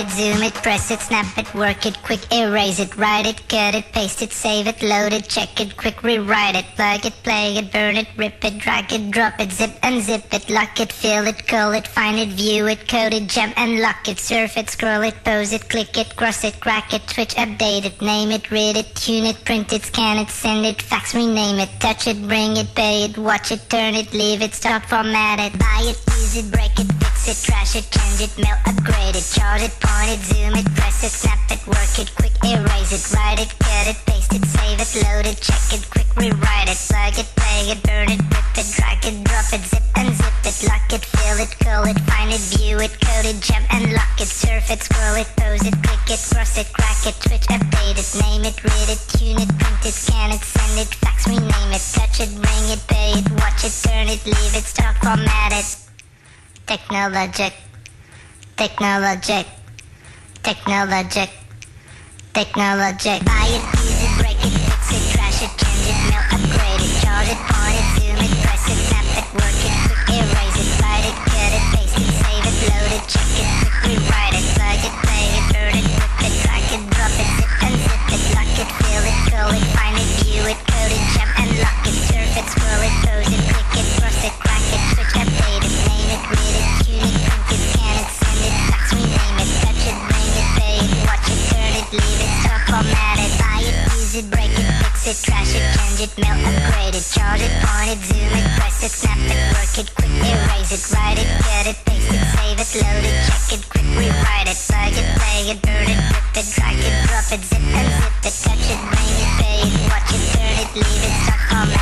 it, zoom it, press it, snap it, work it, quick erase it, write it, cut it, paste it, save it, load it, check it, quick rewrite it, plug it, play it, burn it, rip it, drag it, drop it, zip and unzip it, lock it, fill it, call it, find it, view it, code it, jump and lock it, surf it, scroll it, pose it, click it, cross it, crack it, switch, update it, name it, read it, tune it, print it, scan it, send it, fax, rename it, touch it, bring it, pay it, watch it, turn it, leave it, stop, format it, buy it, use it, break it, it, trash it, change it, mail, upgrade it, chart it, point it, zoom it, press it, snap it, work it, quick erase it, write it, cut it, paste it, save it, load it, check it, quick rewrite it, plug it, play it, burn it, rip it, drag it, drop it, zip unzip it, lock it, fill it, call it, find it, view it, code it, jump and lock it, surf it, scroll it, pose it, click it, cross it, crack it, switch, update it, name it, read it, tune it, print it, scan it, send it, fax, rename it, touch it, bring it, pay it, watch it, turn it, leave it, stock, format it. Technologic, technologic, technologic, technologic. Buy it, use it, break it, fix it, trash it, change it, mail, upgrade it, charge it, point it, zoom it, press it, snap it, work it, erase it, write it, cut it, paste it, save it, load it, check it, rewrite it, plug it, play it, burn it, rip it, drag it, drop it, zip unzip it, lock it, fill it, call it, find it, view it, code it, jump and lock it, surf it, scroll it, it, break it, fix it, trash it, change it, mail, upgrade it, charge it, point it, zoom it, press it, snap it, work it, quick erase it, write it, cut it, paste it, save it, load it, check it, quick rewrite it, plug it, play it, burn it, rip it, drag it, drop it, zip unzip it, touch it, bring it, pay it, watch it, turn it, leave it, stop, format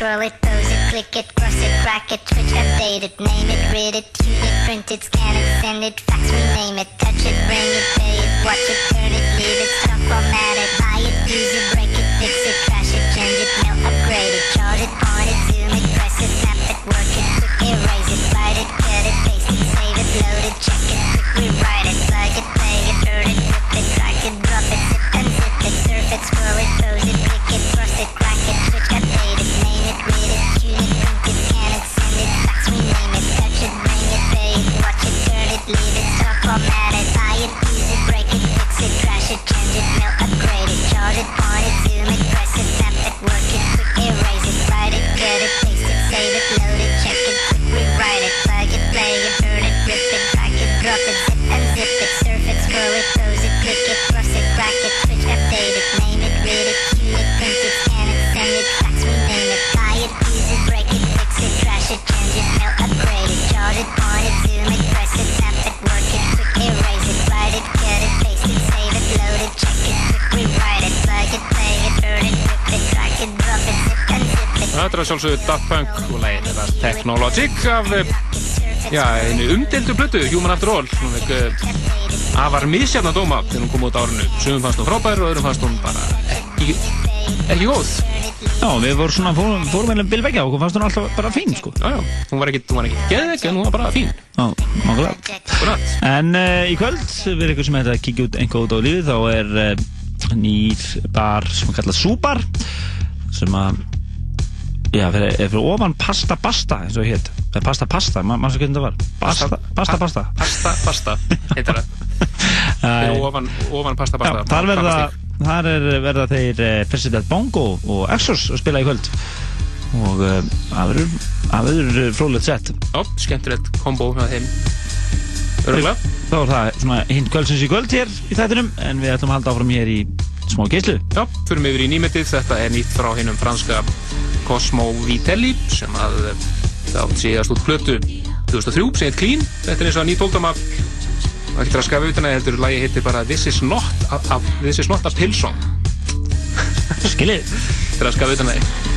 scroll it, pose it, click it, cross it, crack it, switch, update it, name it, read it, tune it, print it, scan it, send it, fax, rename it, touch it, ring it, pay it, watch it, turn it, leave it, stop, format it, buy it, use it, er að sjálfsögðu Daft Punk. Og lægin þetta Technologic af eh, já, einu umdeldu plötu Human After All. Hún uh, afar misjafna dóma þegar hún kom út á árinu. Sumum fannst hún frábær og öðrum fannst hún bara ekki, ekki góð. Já, við vorum svona, fórum, fórum meðlega bilvegja og fannst hún alltaf bara fín, sko. Já, já, hún var ekki, hún var ekki geðvegg en hún var bara fín. Já, nákvæmlega. En uh, í kvöld, við ykkur sem ætla að kíkja út einhver út á lífið, þá er uh, nýr bar sem kallað Súbar, sem að, já, fyrir, er fyrir ofan Pasta Basta, eins og það hétt. Eða Pasta Pasta, ma maður svo hvernig það var. Basta, Pasta Basta. Pasta Pasta, heitir það fyrir ofan, ofan Pasta Já, Pasta þar verða, þar er, verða þeir uh, President Bongo og Exos að spila í kvöld. Og það það verður frólægt sett. Já, skemmtilegt kombo hjá þeim Örgulega Þá er það svona hinn kvöldsins í kvöld hér í þættinum en við ætlum að halda áfram hér í smá geislu. Já, förum yfir í nýmetið, þetta er nýtt frá hinnum franska Cosmo Vitelli sem að eh, það átt síðast út plötu 2003, segið Clean. Þetta er eins og nýtt tóldama og ekki að skafa utan að heldur lagi heitir bara This is not a, a, this is not a pill song. Skiljið Þetta er að skafa utan að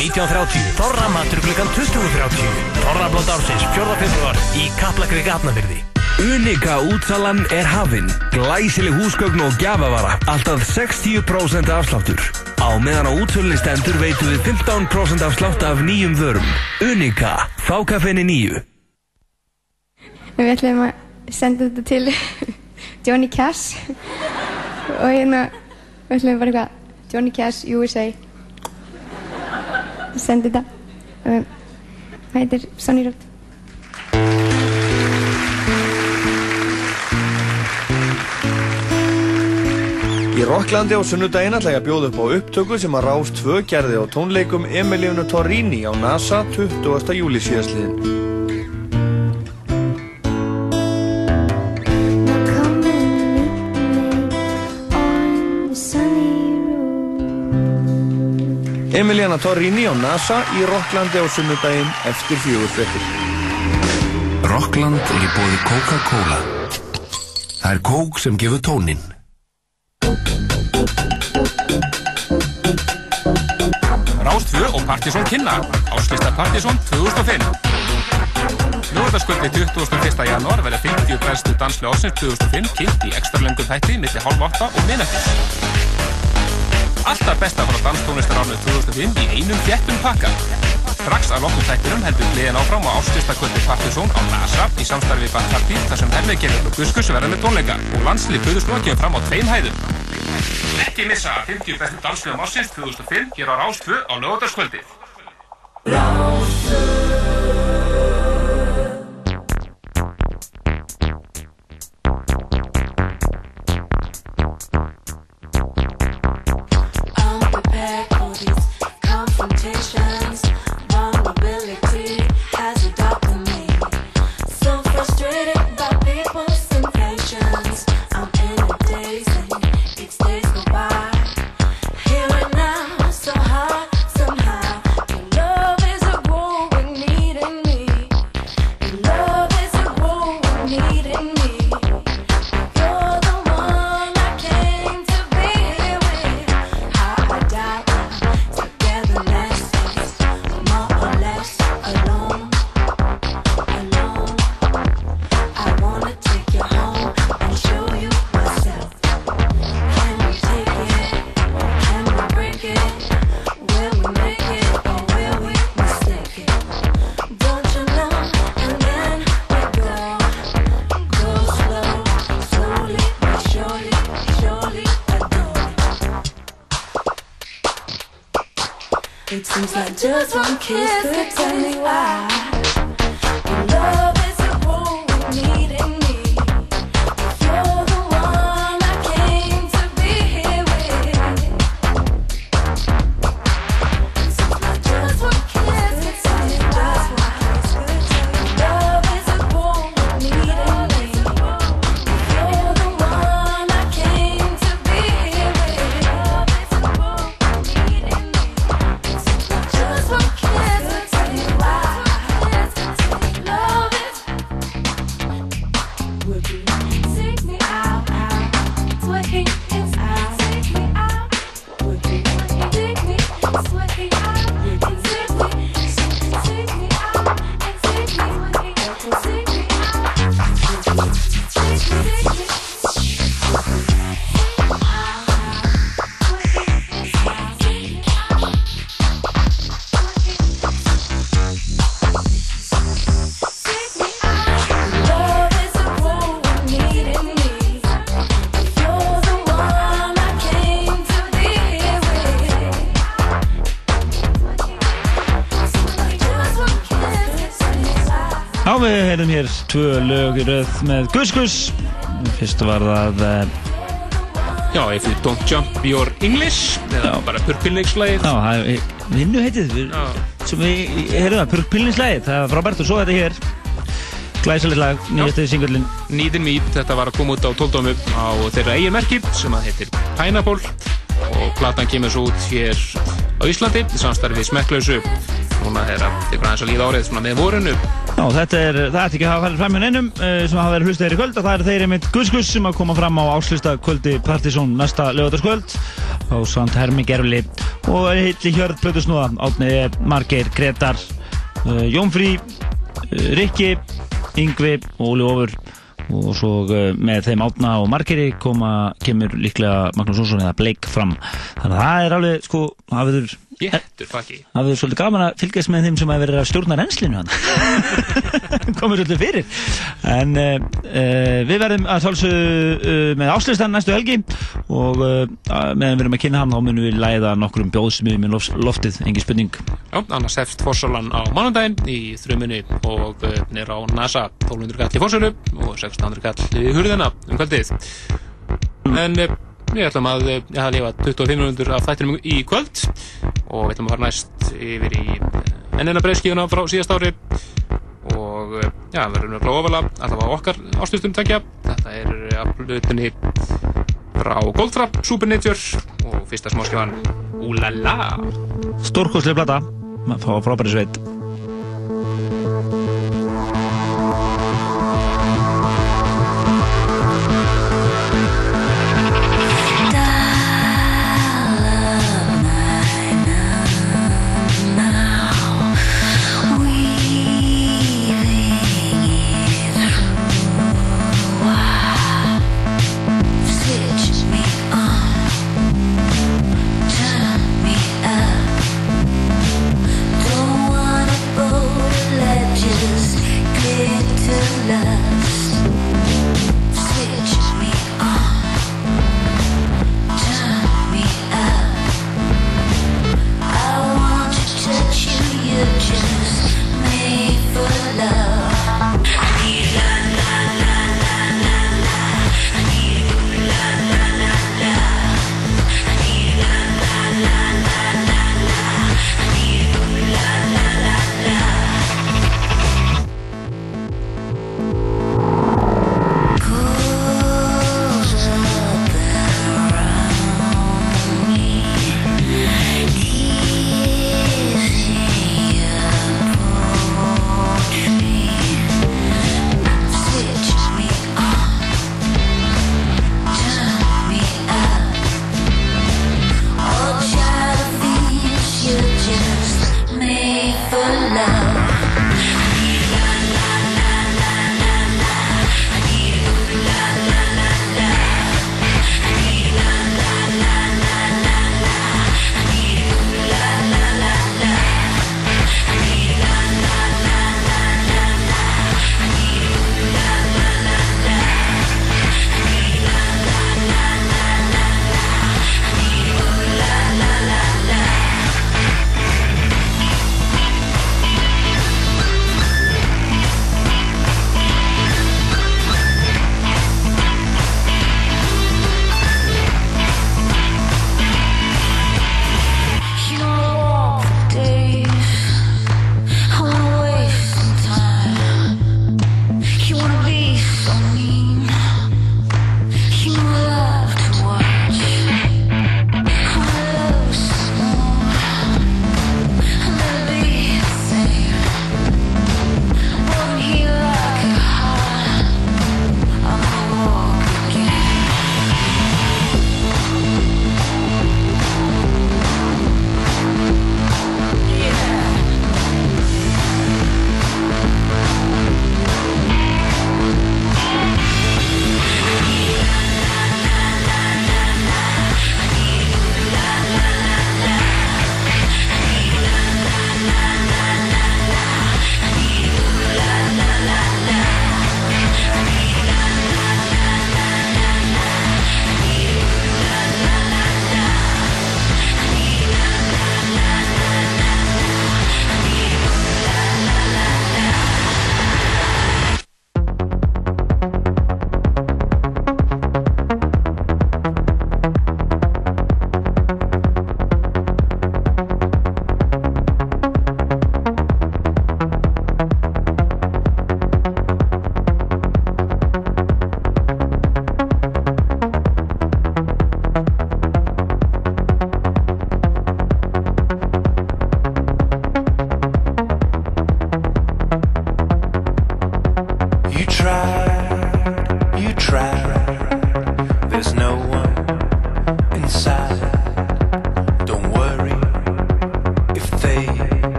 19.30 Þorra matur klukkan 20.30 Þorra blótt ársins 4. februar í Kaplakrika Hafnafjörði Unika útsalan er hafinn. Glæsileg húsgögn og gjafavara. Alltaf 60% afsláttur. Á meðan á útsölunni stendur veitum við 15% afslátt af nýjum vörum. Unika. Fákafenni nýju. Við ætlum að senda þetta til Johnny Cash og hérna við ætlum bara eitthvað Johnny Cash USA senda þetta það heitir Sonny Road Í Rocklandi á sunnudaginn ætla ég að bjóða upp á upptöku sem að Rás 2 gerði á tónleikum Emilíunu Torrini á NASA 20. júli síðastliðin. Emiliana Torrini á NASA í Rocklandi á sunnudaginn eftir fjögur frettir. Rockland er í bóði Coca-Cola. Það er kók sem gefur tóninn. Rástfjö og Partíson kynna Áslista Partíson 2005 Ljóðarskvöldi 21. janúar verða 50 bestu danslu ásins 2005 kynnt í ekstra lengum þætti milli hálf 8 og minnætti Alltaf besta frá danstónlistar árið 2005 í einum þéttum pakka. Strax að lokkum þættinum heldur gleðin áfram á áslistakvöldi Partíson á NASA í samstarfi Bakkarti þar sem hermiðgerður og Guskus verða með tónleika og landslið buðuslokjum fram á tveim hæðum. Ekki missa 50 bestu danslegum ásins 2005 hér á Rás 2 á lögutaskvöldið. Just one kiss could tell me why. Tvö lög í röð með Gus Gus. Fyrst var það... eh, Já, if you don't jump your English eða bara purpilningslægið. Já, það er vinnu heitið. Sem við heyrðum það, Purpilningslægið. Það var frábært og svo þetta hér. Glæsalegt lag, nýjastu singullin. Need and Meat, þetta var að koma út á 12 á þeirra eigin merki sem að heitir Pineapple og platan kemur svo út hér á Íslandi í samstarfi við smekklausu núna er að tekur aðeins að líða árið með vorinu Já, þetta er, það ætti ekki að hafa farið fram með neinum uh, sem hafa verið hlustaðir í kvöld og það er þeir einmitt Guðskus sem að koma fram á áslista kvöldi Partizón næsta lögataskvöld á Sant Hermi Gerfli og heitli Hjörð Plötusnúða, Átni Margeir, Gretar, uh, Jónfrí, uh, Rikki, Yngvi og Óli Ófur og svo með þeim Átna og Margeiri koma, kemur líklega Magnús Ósson eða Bleik fram. Þannig að það er alveg, sko, hafiður Jéttur pakki Það er svolítið gaman að fylgjast með þeim sem hafa verið að stjórna renslinu hann. Komur svolítið fyrir. En uh, uh, við verðum að sjálfsögðu uh, með áslistan næstu helgi og meðan við erum að kynna hann þá munum við læða nokkrum bjóðsmiðum í lof- loftið, engin spurning. Já, annars hefst fórsalan á mánundaginn í þrjumunni og uh, nýr á NASA 1200 kall í fórsölu og 1600 kall í hurðina um kvöldið. En við ætlum að, ég hafa lifað 25 minútur af þættinum í kvöld og við ætlum að fara næst yfir í uh, ennina breyðskíðuna frá síðast ári og uh, já, við verðum að ofalega alltaf á okkar ástustum takja. Þetta er af hlutinni frá Goldfrapp, Supernature og fyrsta smáskjáðan Úlala. Stórkostlega plata, fá frábæri sveit.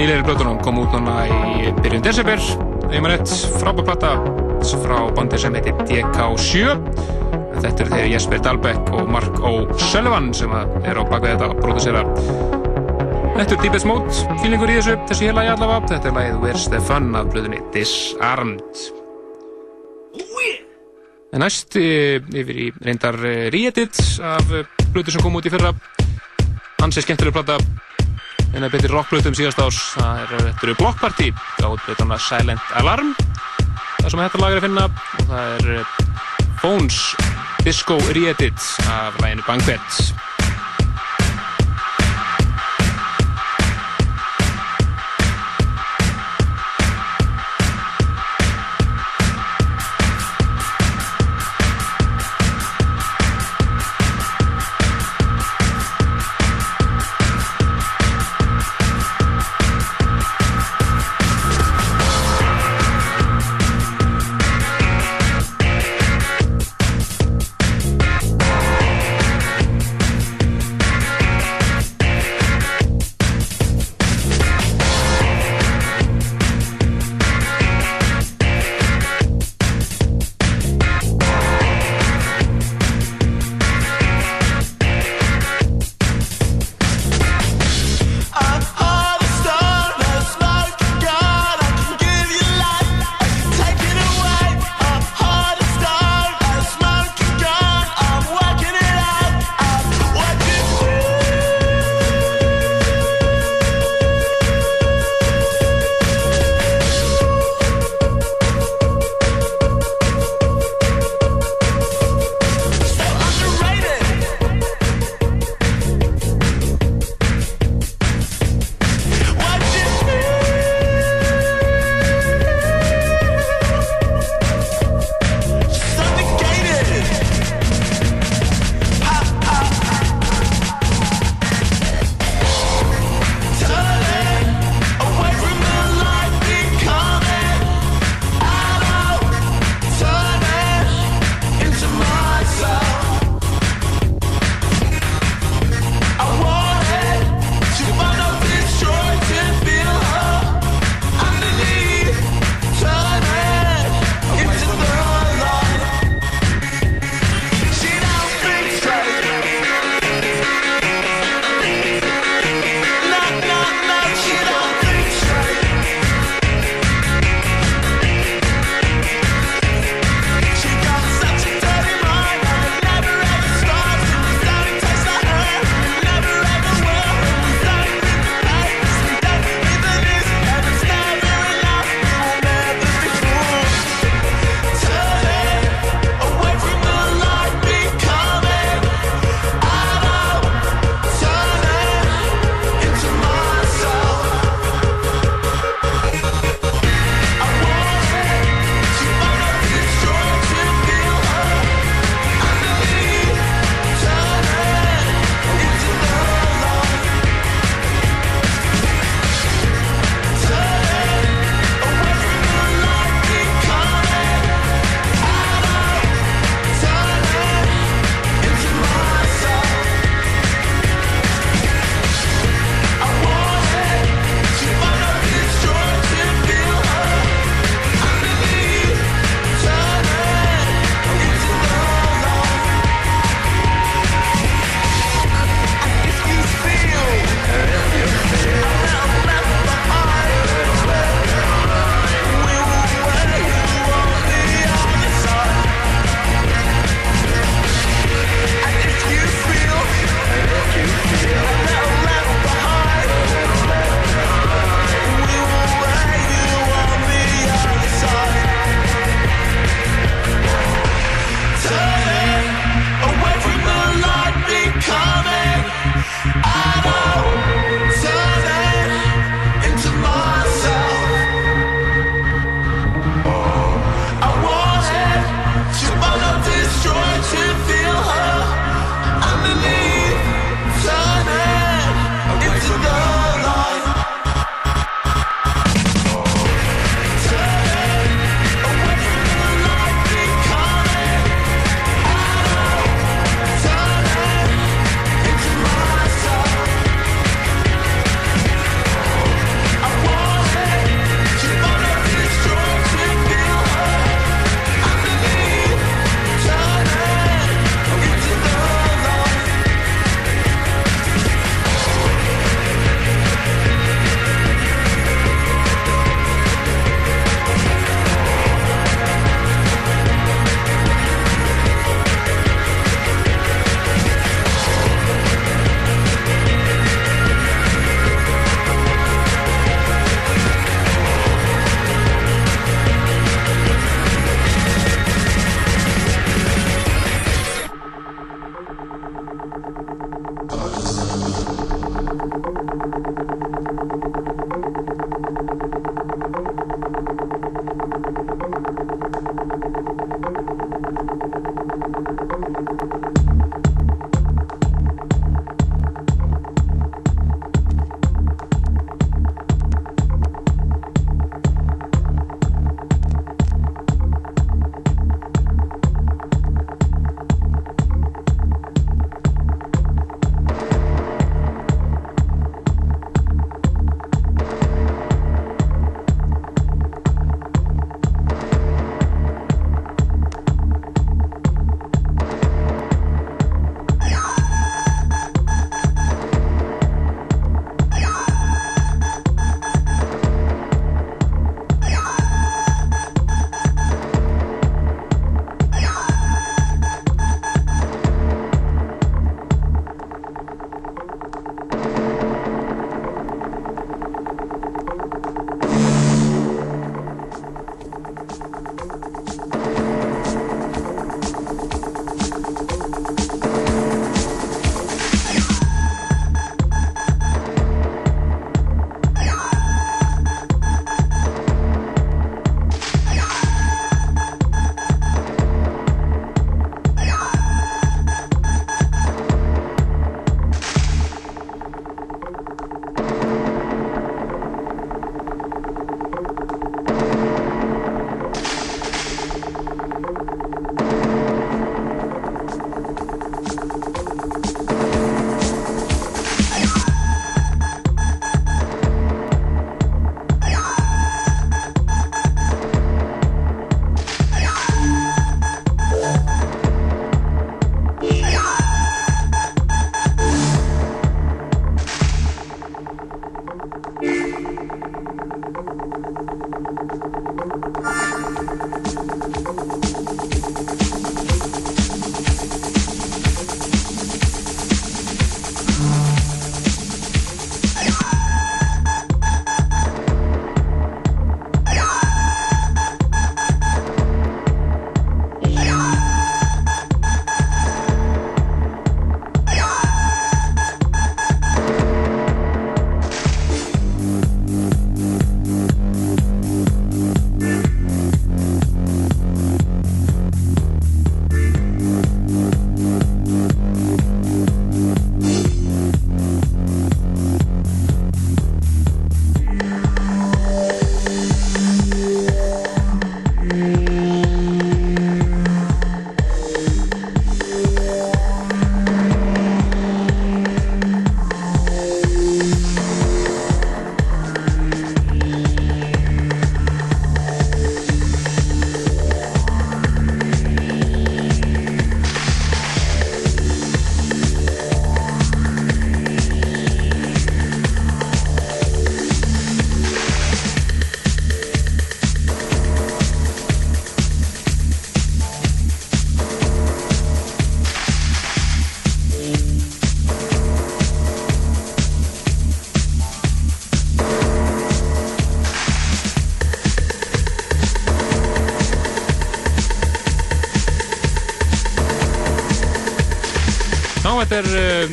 Nýleiri blötunum, kom út núna í byrjun desember, einmanett frábærplata frá bandi sem heitir DK7. Þetta eru þeir Jesper Dahlbeck og Mark O'Sullivan sem að eru á bakvið þetta að pródusera. Þetta er Deepest Mode, fílingur í þessu, þessu hér lagi allavega. Þetta er lagið Where's the Fun af blöðunni Disarmed. En næst eh, yfir í reyndar uh, re-edit af blötu sem kom út í fyrra Hansi skemmtileg plata en að betri rockblötum síðast árs. Það er, eru Block Party gátt blötuna Silent Alarm. Það sem þetta lag er að finna. Og það er eh, Phones Disco Re-edit af læginu Banquet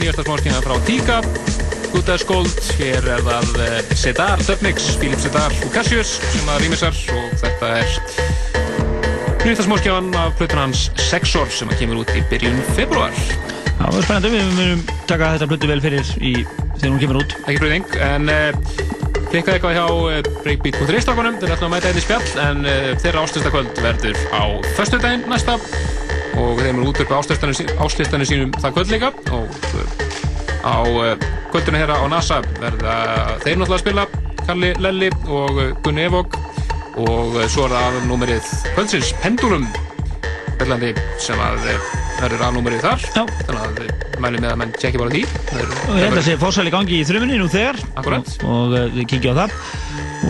nýjasta smáskina frá Tíka. Good as Gold, hér er það Sedar Dubmix, Philip Sedar og Cassius sem að rýmisar og þetta er nýjasta smáskjáðan af plötun hans Sexor sem að kemur út í byrjun februar Það var spennandi, við munum taka þetta blötu vel fyrir í, þegar hún kemur út. Ekki breyðing, en uh, klikkaði eitthvað hjá uh, Breakbeat.is strákunum, þeir ætla að mæta einn í spjall en þeirra áslustakvöld verður á föstudaginn næsta. Og þeim er útverfi áslistanir sínum það kvöld líka á kvöldinu herra á NASA verða þeir náttúrulega að spila Kalli Lelli og uh, Gunni Evog og uh, svo er það aðnúmerið kvöldsins Pendulum Bellandi sem að verður aðnúmerið þar Já. þannig að við mælum með að menn tjekki bara því Það eru- Og ég held að sé fórsæli gangi í þrumunni nú þegar. Akkúrat. Og, við kíkja á það.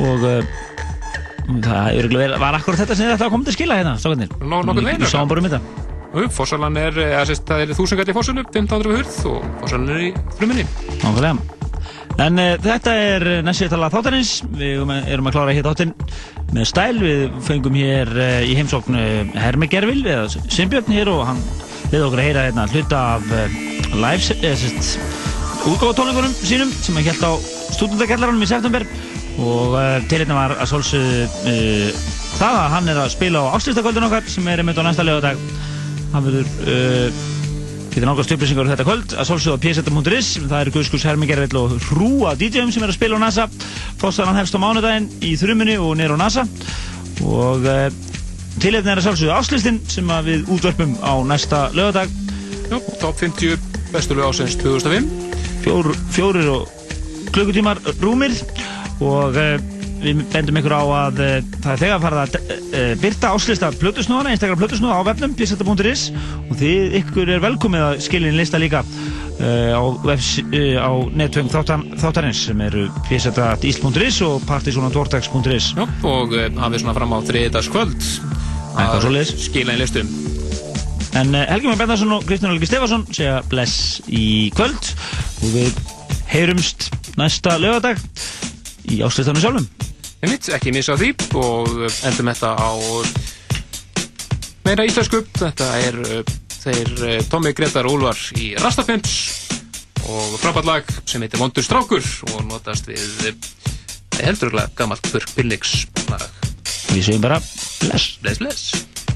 Og það var akkurat þetta sem að koma til að skila hérna. Nó- nokkurn veginn, Við sáum bara um þetta. Fossalan er, eða sérst, það er þúsungall í Fossunu, 1500 við hurð og Fossalan er í fruminni. Nákvæmlega. En uh, þetta er næstu tala þáttarins. Við erum að- klára hér þáttinn með stæl. Við fengum hér uh, í heimsókn uh, Hermi Gervil, eða Simbjörn hér og hann við okkur að heyra hérna hluta af uh, live, eða sérst, útgáðutónleikunum sínum sem hann held á stúdendakellaranum í september og til hérna var að uh, það að hann er að spila á áslistakvöldun okkar sem er einmitt á næsta lögadag. Hann verður uh, Getur náttúrulega upplýsingar um þetta kvöld. Að svolsögða á pseta.is það eru Guðskus Hermingervill og Hrúa DJ-um sem er að spila á NASA. Fossaran hefst á mánudaginn í þrumunni og nýr á NASA. Og uh, tilhefni er að svolsögða áslistin sem við útvörpum á næsta lögadag Jó, top 50 bestu lög ásins 2005 Fjór, fjórir og klukkutímar rúmir. Og uh, við bendum ykkur á að uh, það er þegar farið að uh, byrta áslista plötusnúðana, einstaklega plötusnúða á vefnum pseta.is og þið ykkur er velkomið að skilja inn lista líka uh, á, á netvöng þáttan, þáttarins sem eru pseta.is og partysonatvortex.is Já, og hafið svona fram á þriðdagskvöld skila inn listum. En Helgi Már Bendarsson og Kristján Helgi Stefansson segja bless í kvöld og við heyrumst næsta lögadag í áslistanum sjálfum. Einmitt, ekki missa því og endum þetta á meira íslensku. Þetta er uh, þeir uh, Tommi Gretar Úlfar í Rastafimps og frábært lag sem heitir Vondur strákur og notast við heldurlega gammalt Burk Billings lag. Við segjum bara bless. Bless, bless.